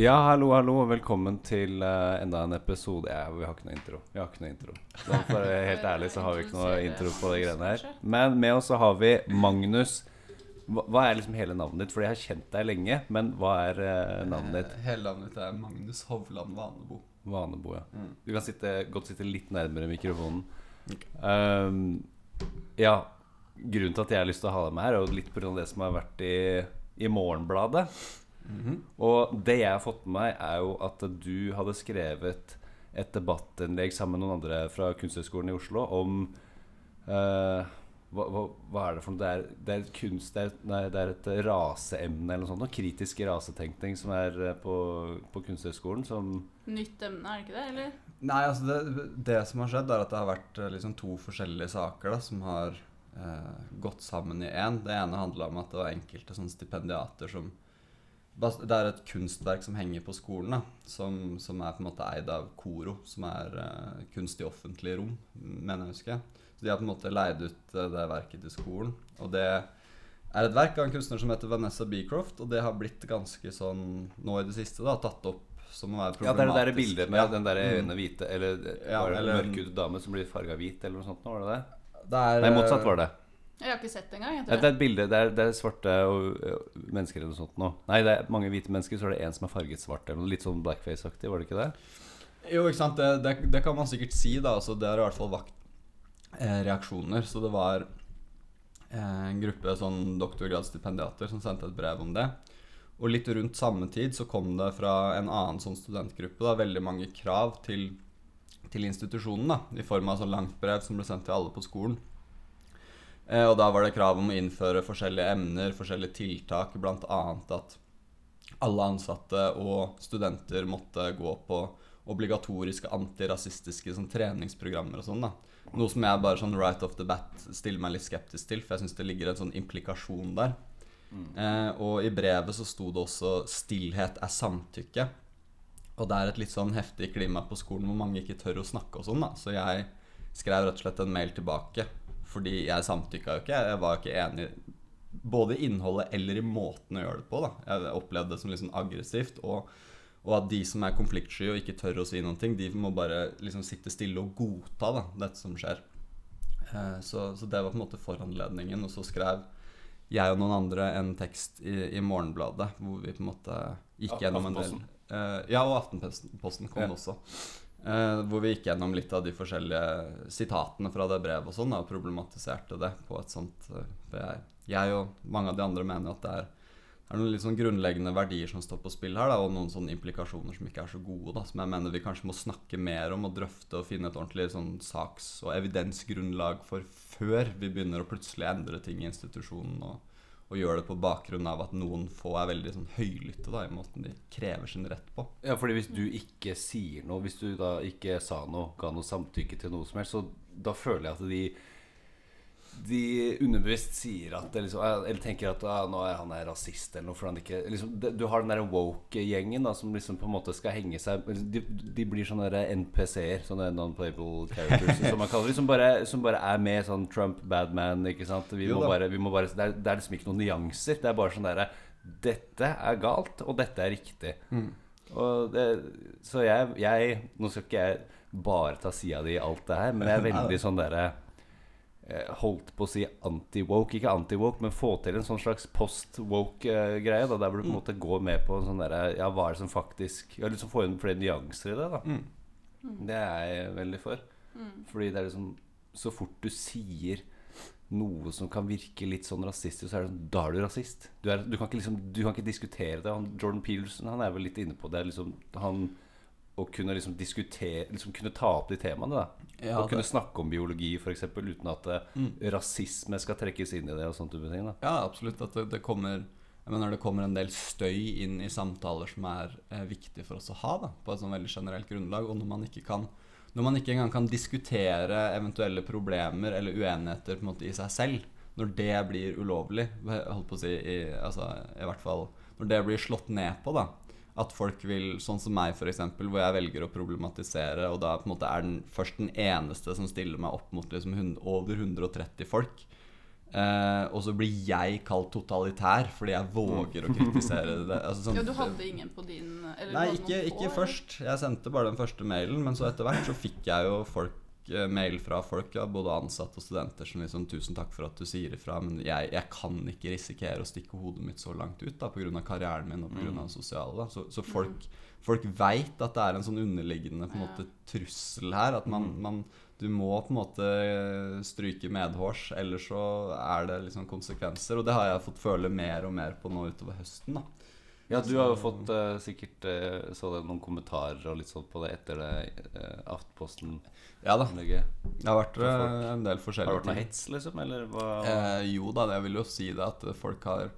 Ja, hallo, hallo, og velkommen til uh, enda en episode ja, Vi har ikke noe intro. Vi har ikke noe intro Så For å være helt ærlig så har vi ikke noe intro på de greiene her. Men med oss så har vi Magnus. Hva, hva er liksom hele navnet ditt? Fordi jeg har kjent deg lenge, men hva er uh, navnet ditt? Eh, Hele navnet mitt er Magnus Hovland Vanebo. Vanebo, ja. Mm. Du kan sitte, godt sitte litt nærmere mikrofonen. Um, ja, grunnen til at jeg har lyst til å ha deg med her, er jo litt pga. det som har vært i, i Morgenbladet. Mhm. Og det jeg har fått med meg, er jo at du hadde skrevet et debattinnlegg sammen med noen andre fra Kunsthøgskolen i Oslo om uh, hva, hva, hva er det for noe? Det er, det er et kunst Det er, nei, det er et raseemne eller noe sånt. Noe kritisk rasetenkning som er eh, på, på Kunsthøgskolen som Nytt emne, er det ikke det? Eller? Nei, altså det, det som har skjedd, er at det har vært eh, liksom to forskjellige saker da, som har eh, gått sammen i én. Det ene handla om at det var enkelte sånne stipendiater som Det er et kunstverk som henger på skolen, da, som, som er på en måte eid av Koro, som er uh, kunst i offentlige rom, mener jeg å huske. Så de har på en måte leid ut uh, det verket til skolen. Og det er et verk av en kunstner som heter Vanessa Beecroft, og det har blitt ganske sånn nå i det siste da, tatt opp som å være Ja, det er det der bildet med Ja. den der øyne hvite Eller Ja, eller- mørkhudet dame som blir farga hvit, eller noe sånt? nå, Var det det? Det er, Nei, motsatt var det. Jeg har ikke sett det engang. jeg Det tror er et bilde Det er, det er svarte og, og mennesker eller noe sånt nå. Nei, det er mange hvite mennesker, så er det en som er farget svart. Eller noe litt sånn blackface-aktig, var det ikke det? Jo, ikke sant. Det, det, det kan man sikkert si, da. Altså, det har i hvert fall vakt eh, reaksjoner. Så det var eh, en gruppe sånn doktorgradsstipendiater som sendte et brev om det. Og litt rundt samme tid så kom det fra en annen sånn studentgruppe da, veldig mange krav til, til institusjonen. da, I form av sånn langt brev som ble sendt til alle på skolen. Eh, og da var det krav om å innføre forskjellige emner, forskjellige tiltak, bl.a. at alle ansatte og studenter måtte gå på obligatoriske antirasistiske sånn, treningsprogrammer og sånn. da. Noe som jeg bare sånn right off the bat stiller meg litt skeptisk til, for jeg syns det ligger en sånn implikasjon der. Eh, og i brevet så sto det også 'stillhet er samtykke'. Og det er et litt sånn heftig klima på skolen hvor mange ikke tør å snakke og sånn, da. Så jeg skrev rett og slett en mail tilbake. Fordi jeg samtykka jo ikke. Jeg var ikke enig både i innholdet eller i måten å gjøre det på. da Jeg opplevde det som liksom aggressivt. Og, og at de som er konfliktsky og ikke tør å si noen ting, de må bare liksom sitte stille og godta da dette som skjer. Eh, så, så det var på en måte foranledningen. Og så skrev jeg og noen andre en tekst i, i Morgenbladet hvor vi på en måte gikk gjennom en del Eh, Ja, og Aftenposten kom Ja. også. Eh, hvor vi gikk gjennom litt av de forskjellige sitatene fra det brevet og sånn, og problematiserte det på et sånt eh, for jeg, jeg og mange av de andre mener at det er, er noen litt sånn grunnleggende verdier som står på spill her, da, og noen sånne implikasjoner som ikke er så gode, da, som jeg mener vi kanskje må snakke mer om og drøfte og finne et ordentlig sånn saks- og evidensgrunnlag for før vi begynner å plutselig endre ting i institusjonen og, og gjør det på bakgrunn av at noen få er veldig sånn høylytte da, i måten de krever sin rett på. Ja, fordi hvis du ikke sier noe, hvis du da ikke sa noe, ga noe samtykke til noe som helst, så da føler jeg at de de underbevisst sier at det liksom, Eller tenker at ah, nå er han er rasist eller noe. For han ikke, liksom, de, du har den der woke-gjengen som liksom på en måte skal henge seg De, de blir sånne NPC-er, sånne non-playable characters, som man kaller det. Som bare, som bare er med sånn Trump, badman, ikke sant. Vi må bare, vi må bare, det, er, det er liksom ikke noen nyanser. Det er bare sånn derre Dette er galt, og dette er riktig. Og det, så jeg, jeg Nå skal ikke jeg bare ta sida di i alt det her, men jeg er veldig sånn derre eh, Holdt på å si anti-woke. Ikke anti-woke, men få til en sånn slags post-woke-greie. da Der hvor du på en måte går med på en sånn derre Ja, hva er det som faktisk Ja, liksom få inn flere nyanser i det, da. Mm. Det er jeg veldig for. Fordi det er liksom Så fort du sier noe som kan virke litt sånn rasistisk, så er det sånn Da er du rasist. Du, er, du, kan, ikke liksom, du kan ikke diskutere det. Han, Jordan Peterson han er vel litt inne på det. Liksom, han å kunne liksom diskutere Liksom kunne ta opp de temaene. Ja, Og kunne det- snakke om biologi, f.eks., uten at mm. rasisme skal trekkes inn i det. og sånt ting da Ja, absolutt. At det, det kommer jeg mener det kommer en del støy inn i samtaler som er eh, viktig for oss å ha, da, på et sånn veldig generelt grunnlag. Og når man ikke kan Når man ikke engang kan diskutere eventuelle problemer eller uenigheter måte i seg selv, når det blir ulovlig, holdt på å si i, altså, i hvert fall Når det blir slått ned på, da, at folk vil, sånn som meg f.eks., hvor jeg velger å problematisere, og da på en måte er den først den eneste som stiller meg opp mot liksom over 130 folk, Eh, og så blir jeg kalt totalitær fordi jeg våger å kritisere det. Altså, sånn- Ja, du hadde ingen på din eller Nei, ikke, ikke først. Jeg sendte bare den første mailen, men så etter hvert så fikk jeg jo folk mail fra folk, ja, både ansatte og studenter, som liksom 'Tusen takk for at du sier ifra, men jeg, jeg kan ikke risikere å stikke hodet mitt så langt ut da, pga. karrieren min og pga. Mm. det sosiale. Da. Så, så folk, folk veit at det er en sånn underliggende på en måte, trussel her. At man, Mm. man du må på en måte stryke medhårs, ellers så er det liksom konsekvenser. Og det har jeg fått føle mer og mer på nå utover høsten. da Ja, du har jo fått eh, sikkert eh, så det noen kommentarer og litt sånn på det etter det uh, Aftenposten-innlegget. Ja da. Det har vært eh, en del Har forskjellige det vært noe ting. hets, liksom? Eller hva? Eh, jo da, jeg vil jo si det at folk har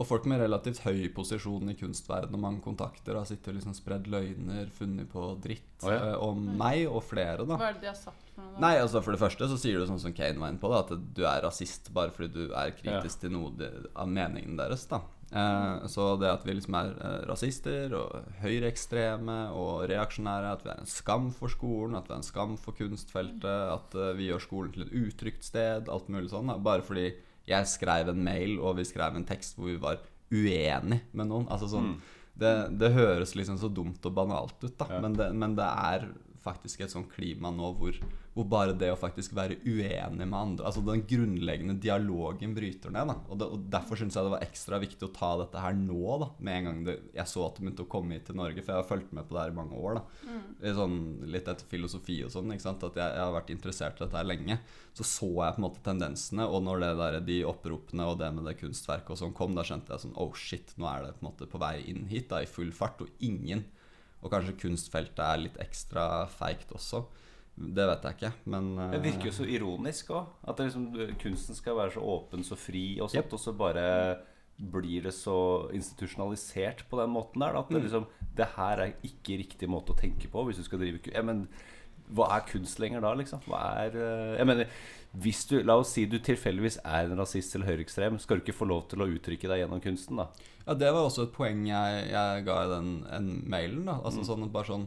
Og folk med relativt høy posisjon i kunstverdenen og mange kontakter har sittet og liksom spredd løgner, funnet på dritt Å ja. eh, om meg og flere, da. Hva er det de har sagt for noe? da? Nei, altså For det første så sier du sånn som Kane var inne på, da, at du er rasist bare fordi du er kritisk til noe de, av meningen deres. da eh, Så det at vi liksom er eh, rasister og høyreekstreme og reaksjonære, at vi er en skam for skolen, at vi er en skam for kunstfeltet, at eh, vi gjør skolen til et utrygt sted, alt mulig sånn, da, bare fordi jeg skrev en mail og vi skrev en tekst hvor vi var uenig med noen. Altså sånn det, det høres liksom så dumt og banalt ut, da. Ja. Men, det, men det er faktisk et sånt klima nå hvor, hvor bare det å faktisk være uenig med andre Altså den grunnleggende dialogen bryter ned. da Og, det, og Derfor syns jeg det var ekstra viktig å ta dette her nå, da med en gang det, jeg så at det begynte å komme hit til Norge. For jeg har fulgt med på det her i mange år. da I sånn, Litt etter filosofi og sånn. ikke sant At jeg, jeg har vært interessert i dette her lenge. Så så jeg på en måte tendensene, og når det der, de oppropene og det med det kunstverket og sånn kom, da skjønte jeg sånn Oh shit, nå er det på en måte på vei inn hit da i full fart, og ingen og kanskje kunstfeltet er litt ekstra feigt også. Det vet jeg ikke, men uh, Det virker jo så ironisk òg. At liksom, kunsten skal være så åpen, så fri og sånt, yep. og så bare blir det så institusjonalisert på den måten der. da, At det Mm. liksom Det her er ikke riktig måte å tenke på hvis du skal drive ja, men, Hva er kunst lenger da, liksom? Hva er eh, Jeg mener hvis du, La oss si du tilfeldigvis er en rasist eller høyreekstrem. Skal du ikke få lov til å uttrykke deg gjennom kunsten, da? Ja, det var også et poeng jeg, jeg ga i den en mailen. da Altså sånn bare sånn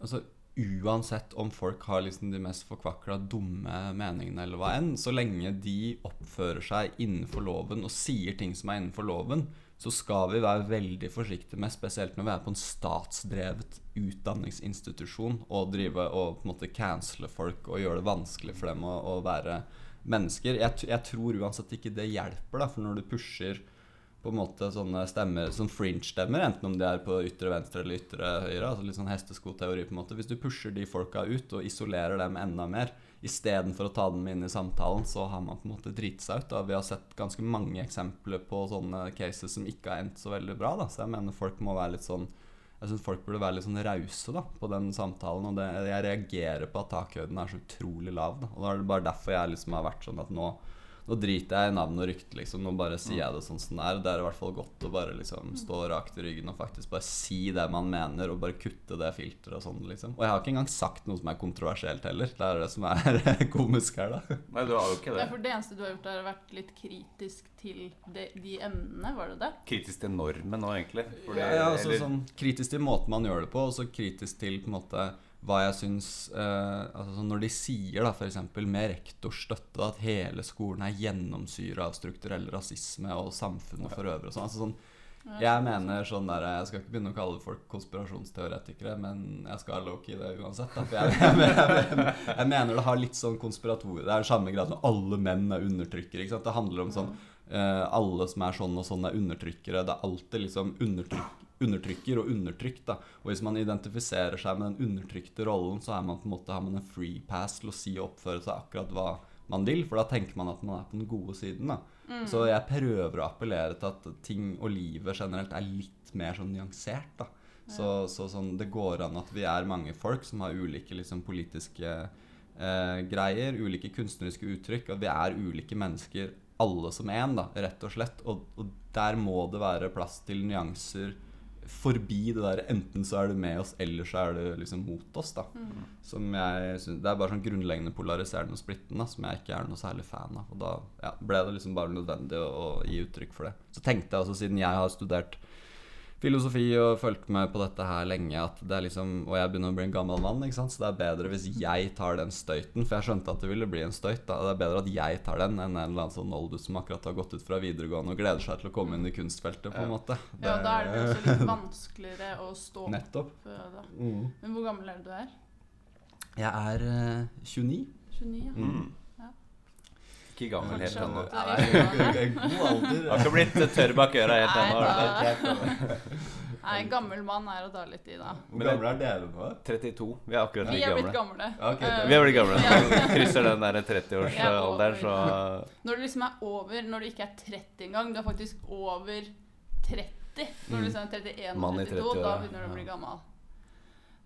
Altså Uansett om folk har liksom de mest forkvakla dumme meningene eller hva enn, så lenge de oppfører seg innenfor loven og sier ting som er innenfor loven, så skal vi være veldig forsiktige med, spesielt når vi er på en statsdrevet utdanningsinstitusjon, og drive og på en måte cancele folk og gjøre det vanskelig for dem å, å være mennesker. Jeg, jeg tror uansett ikke det hjelper, da, for når du pusher på en måte sånne stemmer, sånn fringe-stemmer, enten om de er på ytre venstre eller ytre høyre, altså litt sånn hesteskoteori på en måte. Hvis du pusher de folka ut og isolerer dem enda mer, istedenfor å ta dem inn i samtalen, så har man på en måte driti seg ut. Da. Vi har sett ganske mange eksempler på sånne cases som ikke har endt så veldig bra, da. Så jeg mener folk må være litt sånn jeg syns folk burde være litt sånn rause da, på den samtalen. Og det, jeg reagerer på at takhøyden er så utrolig lav. Da. Og da er det bare derfor jeg liksom har vært sånn at nå, nå driter jeg i navn og rykte, liksom. Nå bare sier jeg det sånn som det er. Det er i hvert fall godt å bare liksom stå rakt i ryggen og faktisk bare si det man mener, og bare kutte det filteret og sånn, liksom. Og jeg har ikke engang sagt noe som er kontroversielt heller. Det er det som er komisk her, da. Nei, du har jo ikke Ja, det. for det eneste du har gjort, er å vært litt kritisk til de, de emnene, var det det? Kritisk til normen nå, egentlig. Fordi- ja, ja, altså, eller- sånn, kritisk til måten man gjør det på, og så kritisk til på en måte hva jeg syns eh, altså, Når de sier da f.eks. med rektors støtte at hele skolen er gjennomsyra av strukturell rasisme og samfunnet for øvrig og sånn. Altså, sånn jeg mener sånn der Jeg skal ikke begynne å kalle folk konspirasjonsteoretikere, men jeg skal low-key det uansett. Da, for jeg, jeg, jeg, jeg, jeg mener det har litt sånn konspirator Det er samme grad som alle menn er undertrykkere. Ikke sant? Det handler om sånn eh, Alle som er sånn og sånn, er undertrykkere. Det er alltid liksom undertrykk, undertrykker og undertrykt. Da. Og hvis man identifiserer seg med den undertrykte rollen, så er man på en måte, har man en free pass til å si og oppføre seg akkurat hva man vil, for da tenker man at man er på den gode siden. da Så jeg prøver å appellere til at ting og livet generelt er litt mer sånn nyansert. da Så, så sånn, det går an at vi er mange folk som har ulike liksom, politiske eh, greier, ulike kunstneriske uttrykk, og vi er ulike mennesker alle som én, rett og slett. Og, og der må det være plass til nyanser forbi det der enten så er du med oss, eller så er du liksom mot oss. da Som jeg synes, Det er bare sånn grunnleggende polariserende og splittende som jeg ikke er noe særlig fan av. Og da ja, ble det liksom bare nødvendig å, å gi uttrykk for det. Så tenkte jeg også, siden jeg har studert filosofi og fulgt med på dette her lenge. At det er liksom, Og jeg begynner å bli en gammel mann, ikke sant? så det er bedre hvis jeg tar den støyten. For jeg skjønte at det ville bli en støyt. da Det er bedre at jeg tar den, enn en eller annen sånn oldus som akkurat har gått ut fra videregående og gleder seg til å komme inn i kunstfeltet, på en måte. Ja, da er det også litt vanskeligere å stå Nettopp. opp. eh, Da. Mm. Men hvor gammel er du er? Jeg er eh, 29. 29? Ja. Mm. Ikke gammel helt ennå. God alder. Har ikke blitt tørr bak øra helt ennå. Nei, gammel mann er å ta litt i, da. Hvor gamle er dere nå? 32. Vi er akkurat Vi like er blitt gamle. gamle. Ok, Eh, Vi er blitt gamle. Krysser den der er 30-årsalderen, så Når du liksom er over, når du ikke er 30 engang, du er faktisk over 30 Når du liksom er 31 Mann i 32, da begynner du å bli gammel.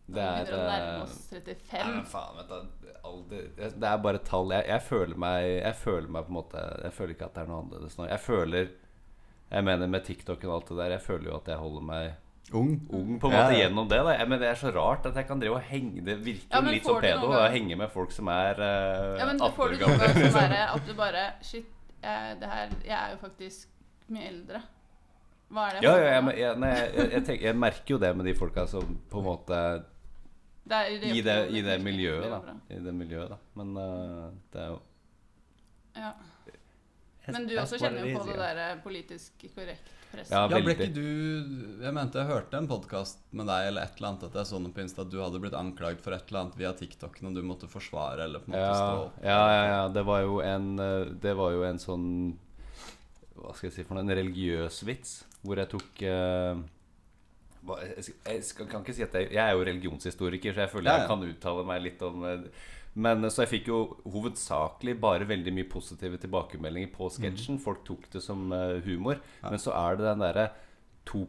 det er begynner du å nærme eh, oss 35. Nei, faen, vet du alder, Det er bare tall. Jeg, jeg føler meg Jeg føler meg på en måte Jeg føler ikke at det er noe annerledes nå. Jeg føler Jeg mener med TikTok og alt det der Jeg føler jo at jeg holder meg Ung. ung på en måte ja. gjennom det. Da. Jeg, men det er så rart at jeg kan drive og henge Det virker Ja, litt som pedo å henge med folk som er uh, Ja, men 18 får du noen gamle. gang derre at du bare Shit, jeg, det her, jeg er jo faktisk mye eldre. Hva er det? Ja, ja, jeg, nei, jeg, jeg, tenker, jeg merker jo det med de folka som på en måte Det er, I det, i det miljøet, da. I det miljøet, da. Men uh, det er jo Ja. Men du også kjenner jo på det der politisk korrekt presset. Ja, Ja, ble ikke du Jeg mente jeg hørte en podkast med deg eller et eller annet at jeg så noe på Insta at du hadde blitt anklaget for et eller annet via TikTok når du måtte forsvare eller på en måte stå Ja, opp. ja, ja, ja. Det var jo en eh, Det var jo en sånn Hva skal jeg si for noe? En religiøs vits hvor jeg tok eh, jeg, skal, jeg kan ikke si at jeg Jeg er jo religionshistoriker, så jeg føler Ja, ja. jeg kan uttale meg litt om eh, Men eh, Så jeg fikk jo hovedsakelig bare veldig mye positive tilbakemeldinger på sketsjen. Folk tok det som eh, humor. Ja. Men så er det den derre 2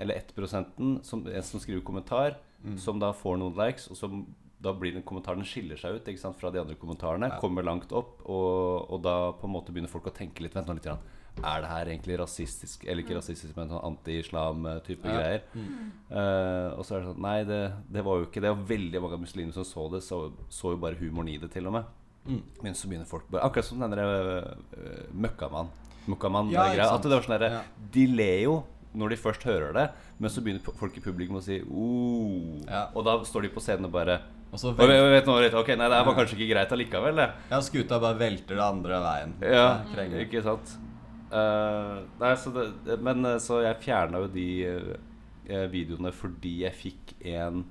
eller 1 som, en som skriver kommentar, Mm. som da får noen likes, og som da blir den kommentaren skiller seg ut sant, fra de andre kommentarene. Ja. Kommer langt opp, og, og da på en måte begynner folk å tenke litt Vent nå litt. Grann. Er det her egentlig rasistisk, eller ikke rasistisk, men sånn anti-islam-type Ja. greier? Mm. Uh, og så er det sånn Nei, det, det var jo ikke det. Og veldig mange muslimer som så det, så, så jo bare humoren i det, til og med. Mm. Men så begynner folk bare Akkurat som den derre uh, Møkkamann. Møkkamann Ja, greia. At det var sånn derre Ja. De ler jo når de først hører det, men så begynner folk i publikum å si oh. Ja. Og da står de på scenen og bare Og så vel... og vet, noe, Ok, nei, det var kanskje ikke greit allikevel, det. ja, skuta bare velter det andre veien. Ja, ikke sant. Eh, nei, så det, men eh, så jeg fjerna jo de uh, videoene fordi jeg fikk en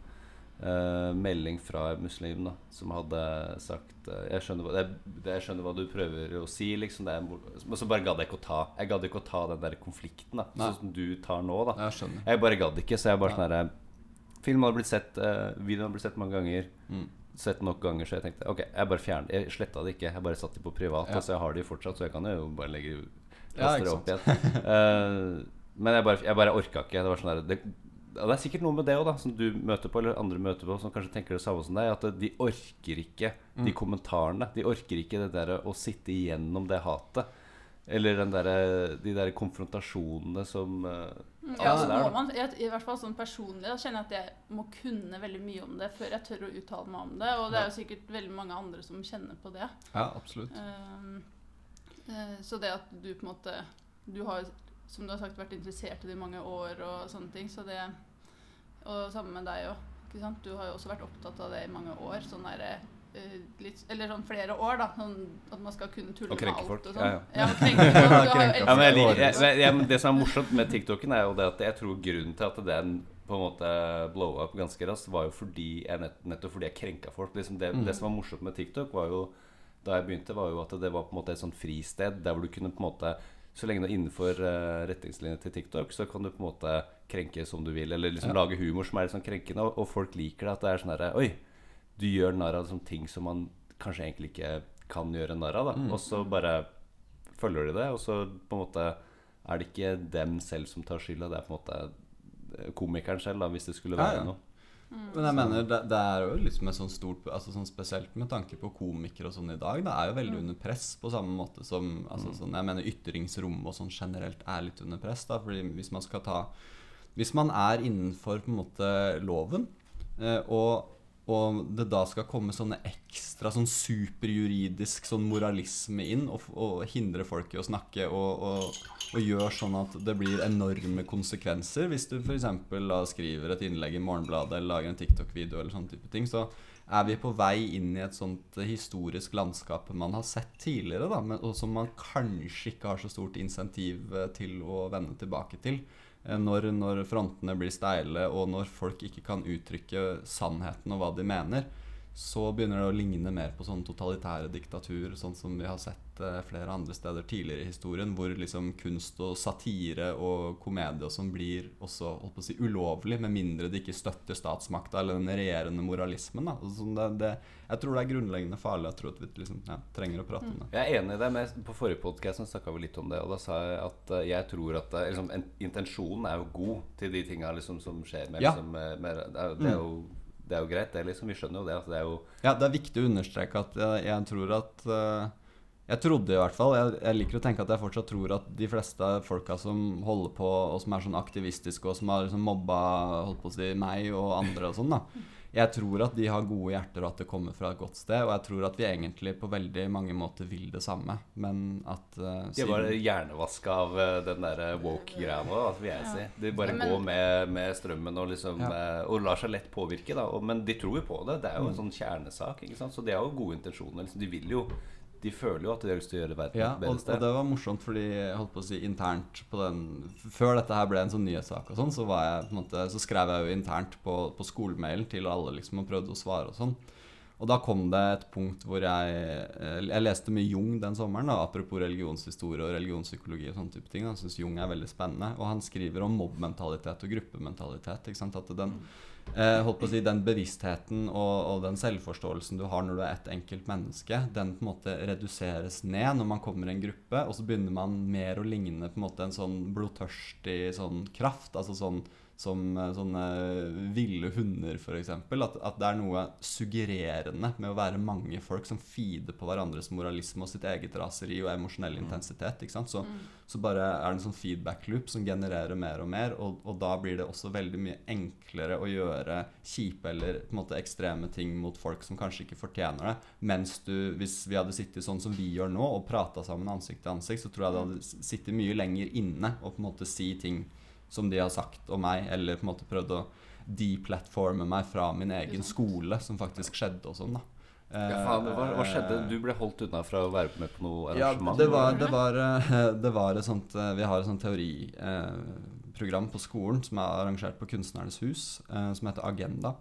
uh, melding fra en muslim da som hadde sagt jeg, skjønner hva, det, det, 'Jeg skjønner hva du prøver å si', liksom. Det men så bare gadd jeg ikke å ta Jeg gadd ikke å ta den der konflikten, da sånn som du tar nå. da Jeg. Jeg bare gadd ikke, så jeg bare sånn herre Filmen hadde blitt sett, videoen hadde blitt sett mange ganger. Mm. Sett nok ganger, så jeg tenkte ok, jeg bare fjerner Jeg sletta det ikke. Jeg bare satte de på privat. Ja. Altså jeg har de fortsatt, så jeg kan jo bare legge Ikke det opp igjen. Uh, men jeg bare, jeg bare orka ikke. Det var sånn der, det, det er sikkert noe med det òg, som du møter på, eller andre møter på, som kanskje tenker det samme som deg. At de orker ikke Mm. de kommentarene. De orker ikke det der å sitte igjennom det hatet. Eller den der, de der konfrontasjonene som eh, Mm, Ja, altså, man, jeg, I hvert fall sånn personlig da kjenner jeg at jeg må kunne veldig mye om det før jeg tør å uttale meg om det. Og det er jo sikkert veldig mange andre som kjenner på det. Ja, absolutt. Um, så det at du på en måte Du har, som du har sagt, vært interessert i det i mange år og sånne ting. Så det Og sammen med deg òg. Du har jo også vært opptatt av det i mange år. Sånn derre eh, litt, eller sånn flere år, da. Sånn at man skal kunne tulle Og med alt. folk, Og ja, sånn. ja. ja, Ja, men jeg det. jeg, jeg, det som er morsomt med TikToken, er jo det at jeg tror grunnen til at den på en måte blow up ganske raskt, var jo fordi jeg nett, nettopp fordi jeg krenka folk. Liksom det, Mm. det som var morsomt med TikTok, var jo da jeg begynte, var jo at det var på en måte et sånt fristed der hvor du kunne på en måte Så lenge du er innenfor uh, retningslinjene til TikTok, så kan du på en måte krenke som du vil, eller liksom Ja. lage humor som er litt sånn krenkende, og, og folk liker det. At det er sånn herre Oi, du gjør narr av ting som man kanskje egentlig ikke kan gjøre narr av. Mm. Og så bare følger de det, og så på en måte er det ikke dem selv som tar skylda, det er på en måte eh, komikeren selv, da, hvis det skulle Ja, være ja. noe. Men jeg mener, det, det er jo liksom et sånt stort altså sånn Spesielt med tanke på komikere og sånn i dag. Det er jo veldig under press på samme måte som altså sånn, Jeg mener ytringsrommet og sånn generelt er litt under press. da Fordi hvis man skal ta Hvis man er innenfor på en måte loven, eh, og, og det da skal komme sånne ekstra sånn superjuridisk sånn moralisme inn og, og hindre folk i å snakke og, og, og gjør sånn at det blir enorme konsekvenser hvis du f.eks. skriver et innlegg i Morgenbladet eller lager en TikTok-video eller sånne type ting, så er vi på vei inn i et sånt eh, historisk landskap man har sett tidligere, da, men, og som man kanskje ikke har så stort insentiv eh, til å vende tilbake til. Eh, Når, når frontene blir steile, og når folk ikke kan uttrykke sannheten og hva de mener, så begynner det å ligne mer på sånn totalitære diktatur, sånn som vi har sett eh, flere andre steder tidligere i historien, hvor liksom kunst og satire og komedie og sånn blir også holdt på å si, ulovlig, med mindre det ikke støtter statsmakta eller den regjerende moralismen. Da. Altså, sånn det, det, jeg tror det er grunnleggende farlig. Jeg tror at vi liksom, ja, trenger å prate om det. Jeg er enig i det, men på forrige podkast snakka vi litt om det. Og da sa jeg at eh, jeg tror at eh, liksom, intensjonen er jo god til de tinga liksom, som skjer. Med, Ja. liksom, med, med, det, er, jo- jo, det er jo greit, det. liksom Vi skjønner jo det. Altså, det jo Ja, det er viktig å understreke at jeg, jeg tror at uh, Jeg trodde i hvert fall jeg, jeg liker å tenke at jeg fortsatt tror at de fleste folka som holder på, og som er sånn aktivistiske, og som har liksom mobba holdt på å si, meg og andre og sånn, da Jeg tror at de har gode hjerter, og at det kommer fra et godt sted. Og jeg tror at vi egentlig på veldig mange måter vil det samme, men at eh, De var hjernevaska av uh, den der woke-greia nå, da, vil jeg si. De bare Men- går med, med strømmen og liksom Ja. eh, Og lar seg lett påvirke, da. Og, men de tror jo på det. Det er jo en Mm. sånn kjernesak, ikke sant. Så de har jo gode intensjoner. Liksom. De vil jo De føler jo at de har lyst til å gjøre verden Ja, et og, sted. og sted. det var morsomt fordi jeg holdt på å si internt på den Før dette her ble en sånn nyhetssak og sånn, så, så skrev jeg jo internt på, på skolemailen til alle liksom og prøvde å svare og sånn. Og da kom det et punkt hvor jeg eh, Jeg leste mye Jung den sommeren, da, apropos religionshistorie og religionspsykologi og sånne type ting. Jeg syns Jung er veldig spennende. Og han skriver om mobbmentalitet og gruppementalitet. ikke sant, at den eh, holdt på å si, den bevisstheten og, og den selvforståelsen du har når du er et enkelt menneske, den på en måte reduseres ned når man kommer i en gruppe, og så begynner man mer å ligne på en måte en sånn blodtørstig sånn kraft. altså sånn som eh, sånne ville hunder, f.eks. At, at det er noe suggererende med å være mange folk som feeder på hverandres moralisme og sitt eget raseri og emosjonell intensitet. ikke sant? Så, så bare er det en sånn feedback loop som genererer mer og mer, og, og da blir det også veldig mye enklere å gjøre kjipe eller på en måte ekstreme ting mot folk som kanskje ikke fortjener det. Mens du, hvis vi hadde sittet sånn som vi gjør nå, og prata sammen ansikt til ansikt, så tror jeg det hadde sittet mye lenger inne og på en måte si ting som de har sagt om meg, eller på en måte prøvd å deplatforme meg fra min egen skole, som faktisk skjedde og sånn, da. Ja, faen, hva, hva skjedde? Eh, Du ble holdt unna fra å være med på noe ja, arrangement? det var, det var, eh, det var et sånt eh, Vi har et sånt teoriprogram på skolen som er arrangert på Kunstnernes hus, som heter Agenda.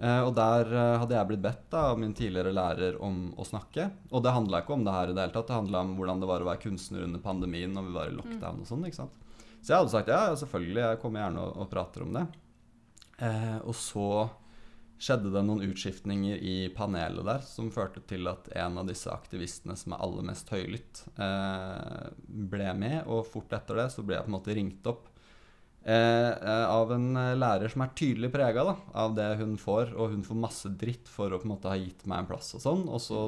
Eh, og der hadde jeg blitt bedt da, av min tidligere lærer om å snakke. Og det handla ikke om det her i det hele tatt. Det handla om hvordan det var å være kunstner under pandemien når vi var i lockdown og sånn. ikke sant? Så jeg hadde sagt ja, selvfølgelig, jeg kommer gjerne og, og prater om det. Eh, og så skjedde det noen utskiftninger i panelet der som førte til at en av disse aktivistene som er aller mest høylytt, eh, ble med. Og fort etter det så ble jeg på en måte ringt opp av en eh, lærer som er tydelig prega av det hun får, og hun får masse dritt for å på en måte ha gitt meg en plass og sånn. Og så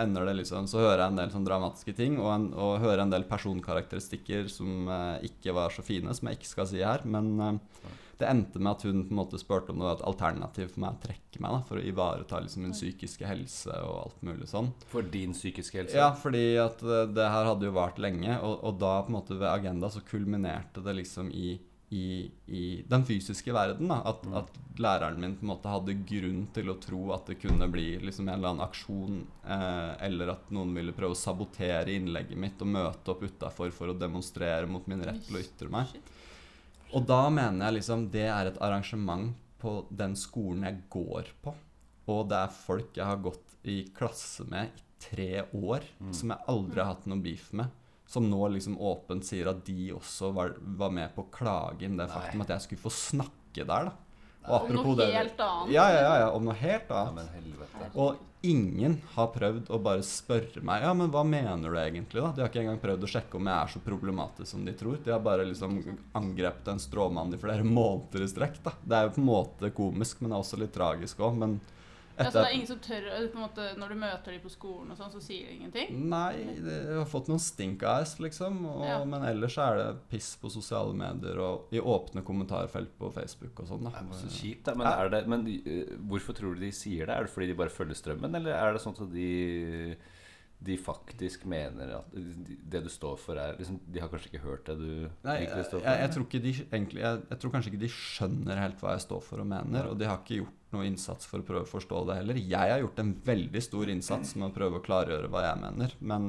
ender det liksom Så hører jeg en del sånn dramatiske ting, og, en, og hører en del personkarakteristikker som eh, ikke var så fine, som jeg ikke skal si her. Men eh, det endte med at hun på en måte spurte om det var et alternativ for meg å trekke meg da, for å ivareta liksom min psykiske helse og alt mulig sånn. For din psykiske helse? Ja, fordi at det, det her hadde jo vart lenge, og, og da på en måte ved Agenda så kulminerte det liksom i, i, i den fysiske verden. da, at, Mm. at læreren min på en måte hadde grunn til å tro at det kunne bli liksom en eller annen aksjon, eh, eller at noen ville prøve å sabotere innlegget mitt og møte opp utafor for å demonstrere mot min rett til å ytre meg. Og da mener jeg liksom det er et arrangement på den skolen jeg går på. Og det er folk jeg har gått i klasse med i tre år, Mm. som jeg aldri har hatt noe beef med. Som nå liksom åpent sier at de også var, var med på å klage inn det Nei. faktum at jeg skulle få snakke der, da. Og Om noe det helt annet. Ja, ja, ja, ja, om noe helt Ja, annet. men helvete. Og ingen har prøvd å bare spørre meg Ja, men hva mener du egentlig, da? De har ikke engang prøvd å sjekke om jeg er så problematisk som de tror. De har bare liksom angrepet en stråmann i flere måneder i strekk, da. Det er jo på en måte komisk, men det er også litt tragisk òg. Men Ja, så det er ingen som tør på en måte, Når du møter dem på skolen, og sånn, så sier de ingenting? Nei, det, jeg har fått noen stink eyes, liksom. Og, Ja. Men ellers er det piss på sosiale medier og i åpne kommentarfelt på Facebook og sånn. da. Det er så kjipt, da. Men, er det, men eh, hvorfor tror du de sier det? Er det fordi de bare følger strømmen, eller er det sånn at de de faktisk mener at det du står for, er liksom, De har kanskje ikke hørt det du Nei, egentlig står for? jeg, jeg, tror de egentlig jeg, jeg tror kanskje ikke de skjønner helt hva jeg står for og mener, og de har ikke gjort noe innsats for å prøve å forstå det heller. Jeg har gjort en veldig stor innsats med å prøve å klargjøre hva jeg mener, men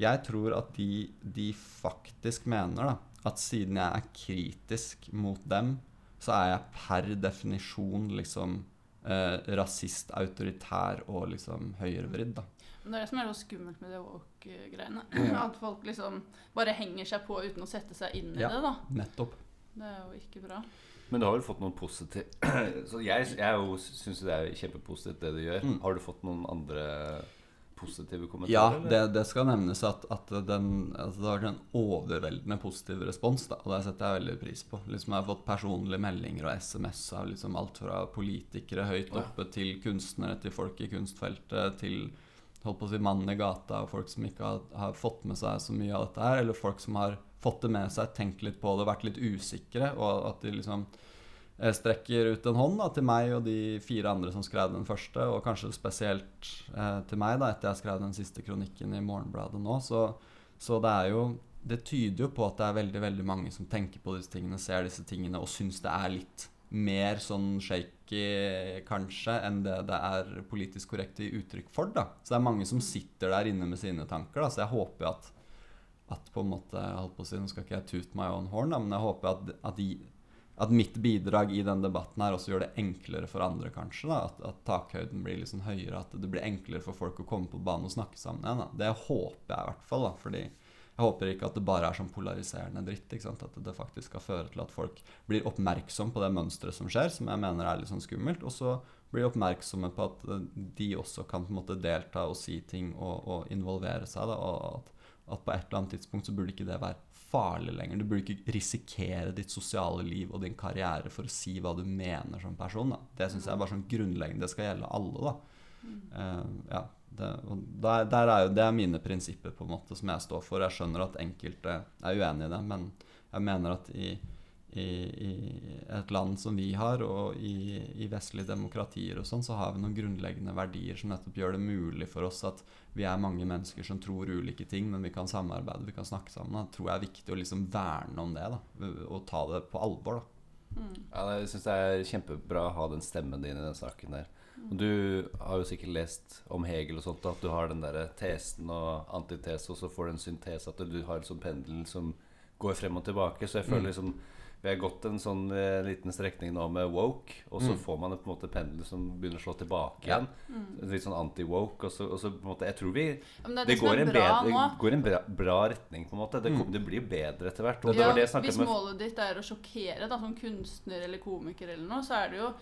jeg tror at de, de faktisk mener da, at siden jeg er kritisk mot dem, så er jeg per definisjon liksom eh, rasist, autoritær og liksom høyrevridd. da. Men det er det som er så skummelt med det walk-greiene. At folk liksom bare henger seg på uten å sette seg inn i Ja. det, da. Nettopp. Det er jo ikke bra. Men du har vel fått noen positive Så jeg, jeg syns det er kjempepositivt, det du gjør. Mm. Har du fått noen andre positive kommentarer? Ja, det, det skal nevnes at, at den, altså det har vært en overveldende positiv respons. Da, og det setter jeg veldig pris på. Liksom Jeg har fått personlige meldinger og SMS av liksom alt fra politikere høyt Ja. oppe til kunstnere, til folk i kunstfeltet, til holdt på å si mannen i gata, og folk som ikke har, har fått med seg så mye av dette her, eller folk som har fått det med seg, tenkt litt på det, vært litt usikre, og at de liksom eh, strekker ut en hånd da, til meg og de fire andre som skrev den første, og kanskje spesielt eh, til meg, da, etter jeg skrev den siste kronikken i Morgenbladet nå. Så, så det er jo Det tyder jo på at det er veldig veldig mange som tenker på disse tingene, ser disse tingene og syns det er litt mer sånn shaky, kanskje, enn det det er politisk korrekt i uttrykk for. da. Så det er mange som sitter der inne med sine tanker. da, Så jeg håper at at på en måte, holdt på å si, Nå skal ikke jeg tute my own horn, da, men jeg håper at, at, de, at mitt bidrag i den debatten her også gjør det enklere for andre, kanskje. da, At, at takhøyden blir liksom høyere, at det blir enklere for folk å komme på banen og snakke sammen igjen. da. Det håper jeg i hvert fall. da, fordi jeg håper ikke at det bare er sånn polariserende dritt. At det faktisk skal føre til at folk blir oppmerksom på det mønsteret som skjer, som jeg mener er litt sånn skummelt. Og så blir oppmerksomme på at eh, de også kan på en måte delta og si ting og, og involvere seg. da, og at, at på et eller annet tidspunkt så burde ikke det være farlig lenger. Du burde ikke risikere ditt sosiale liv og din karriere for å si hva du mener som person. da. Det syns jeg er bare sånn grunnleggende. Det skal gjelde alle, da. Uh, ja, det, der, der er jo, det er mine prinsipper på en måte som jeg står for. Jeg skjønner at enkelte er uenig i det, men jeg mener at i, i, i et land som vi har, og i, i vestlige demokratier og sånn, så har vi noen grunnleggende verdier som nettopp gjør det mulig for oss at vi er mange mennesker som tror ulike ting, men vi kan samarbeide, vi kan snakke sammen. Jeg tror jeg er viktig å liksom verne om det, da, og ta det på alvor. da. Mm. Ja, jeg syns det er kjempebra å ha den stemmen din i den saken der. Du har jo sikkert lest om Hegel og sånt, at du har den derre tesen og antitese, og så får du en syntese, at du har en sånn pendel som går frem og tilbake. Så jeg føler Mm. liksom vi har gått en sånn eh, liten strekning nå med woke, og så Mm. får man et, på en måte pendel som begynner å slå tilbake Ja. igjen. Mm. Litt sånn anti-woke. Og, så- og så på en måte Jeg tror vi men det Det det, går en, bra bedre, går en bra, bra retning, på en måte. Det, Mm. det blir bedre etter hvert. Og det Ja, var det jeg hvis målet ditt er å sjokkere da, som kunstner eller komiker, eller noe, så er det jo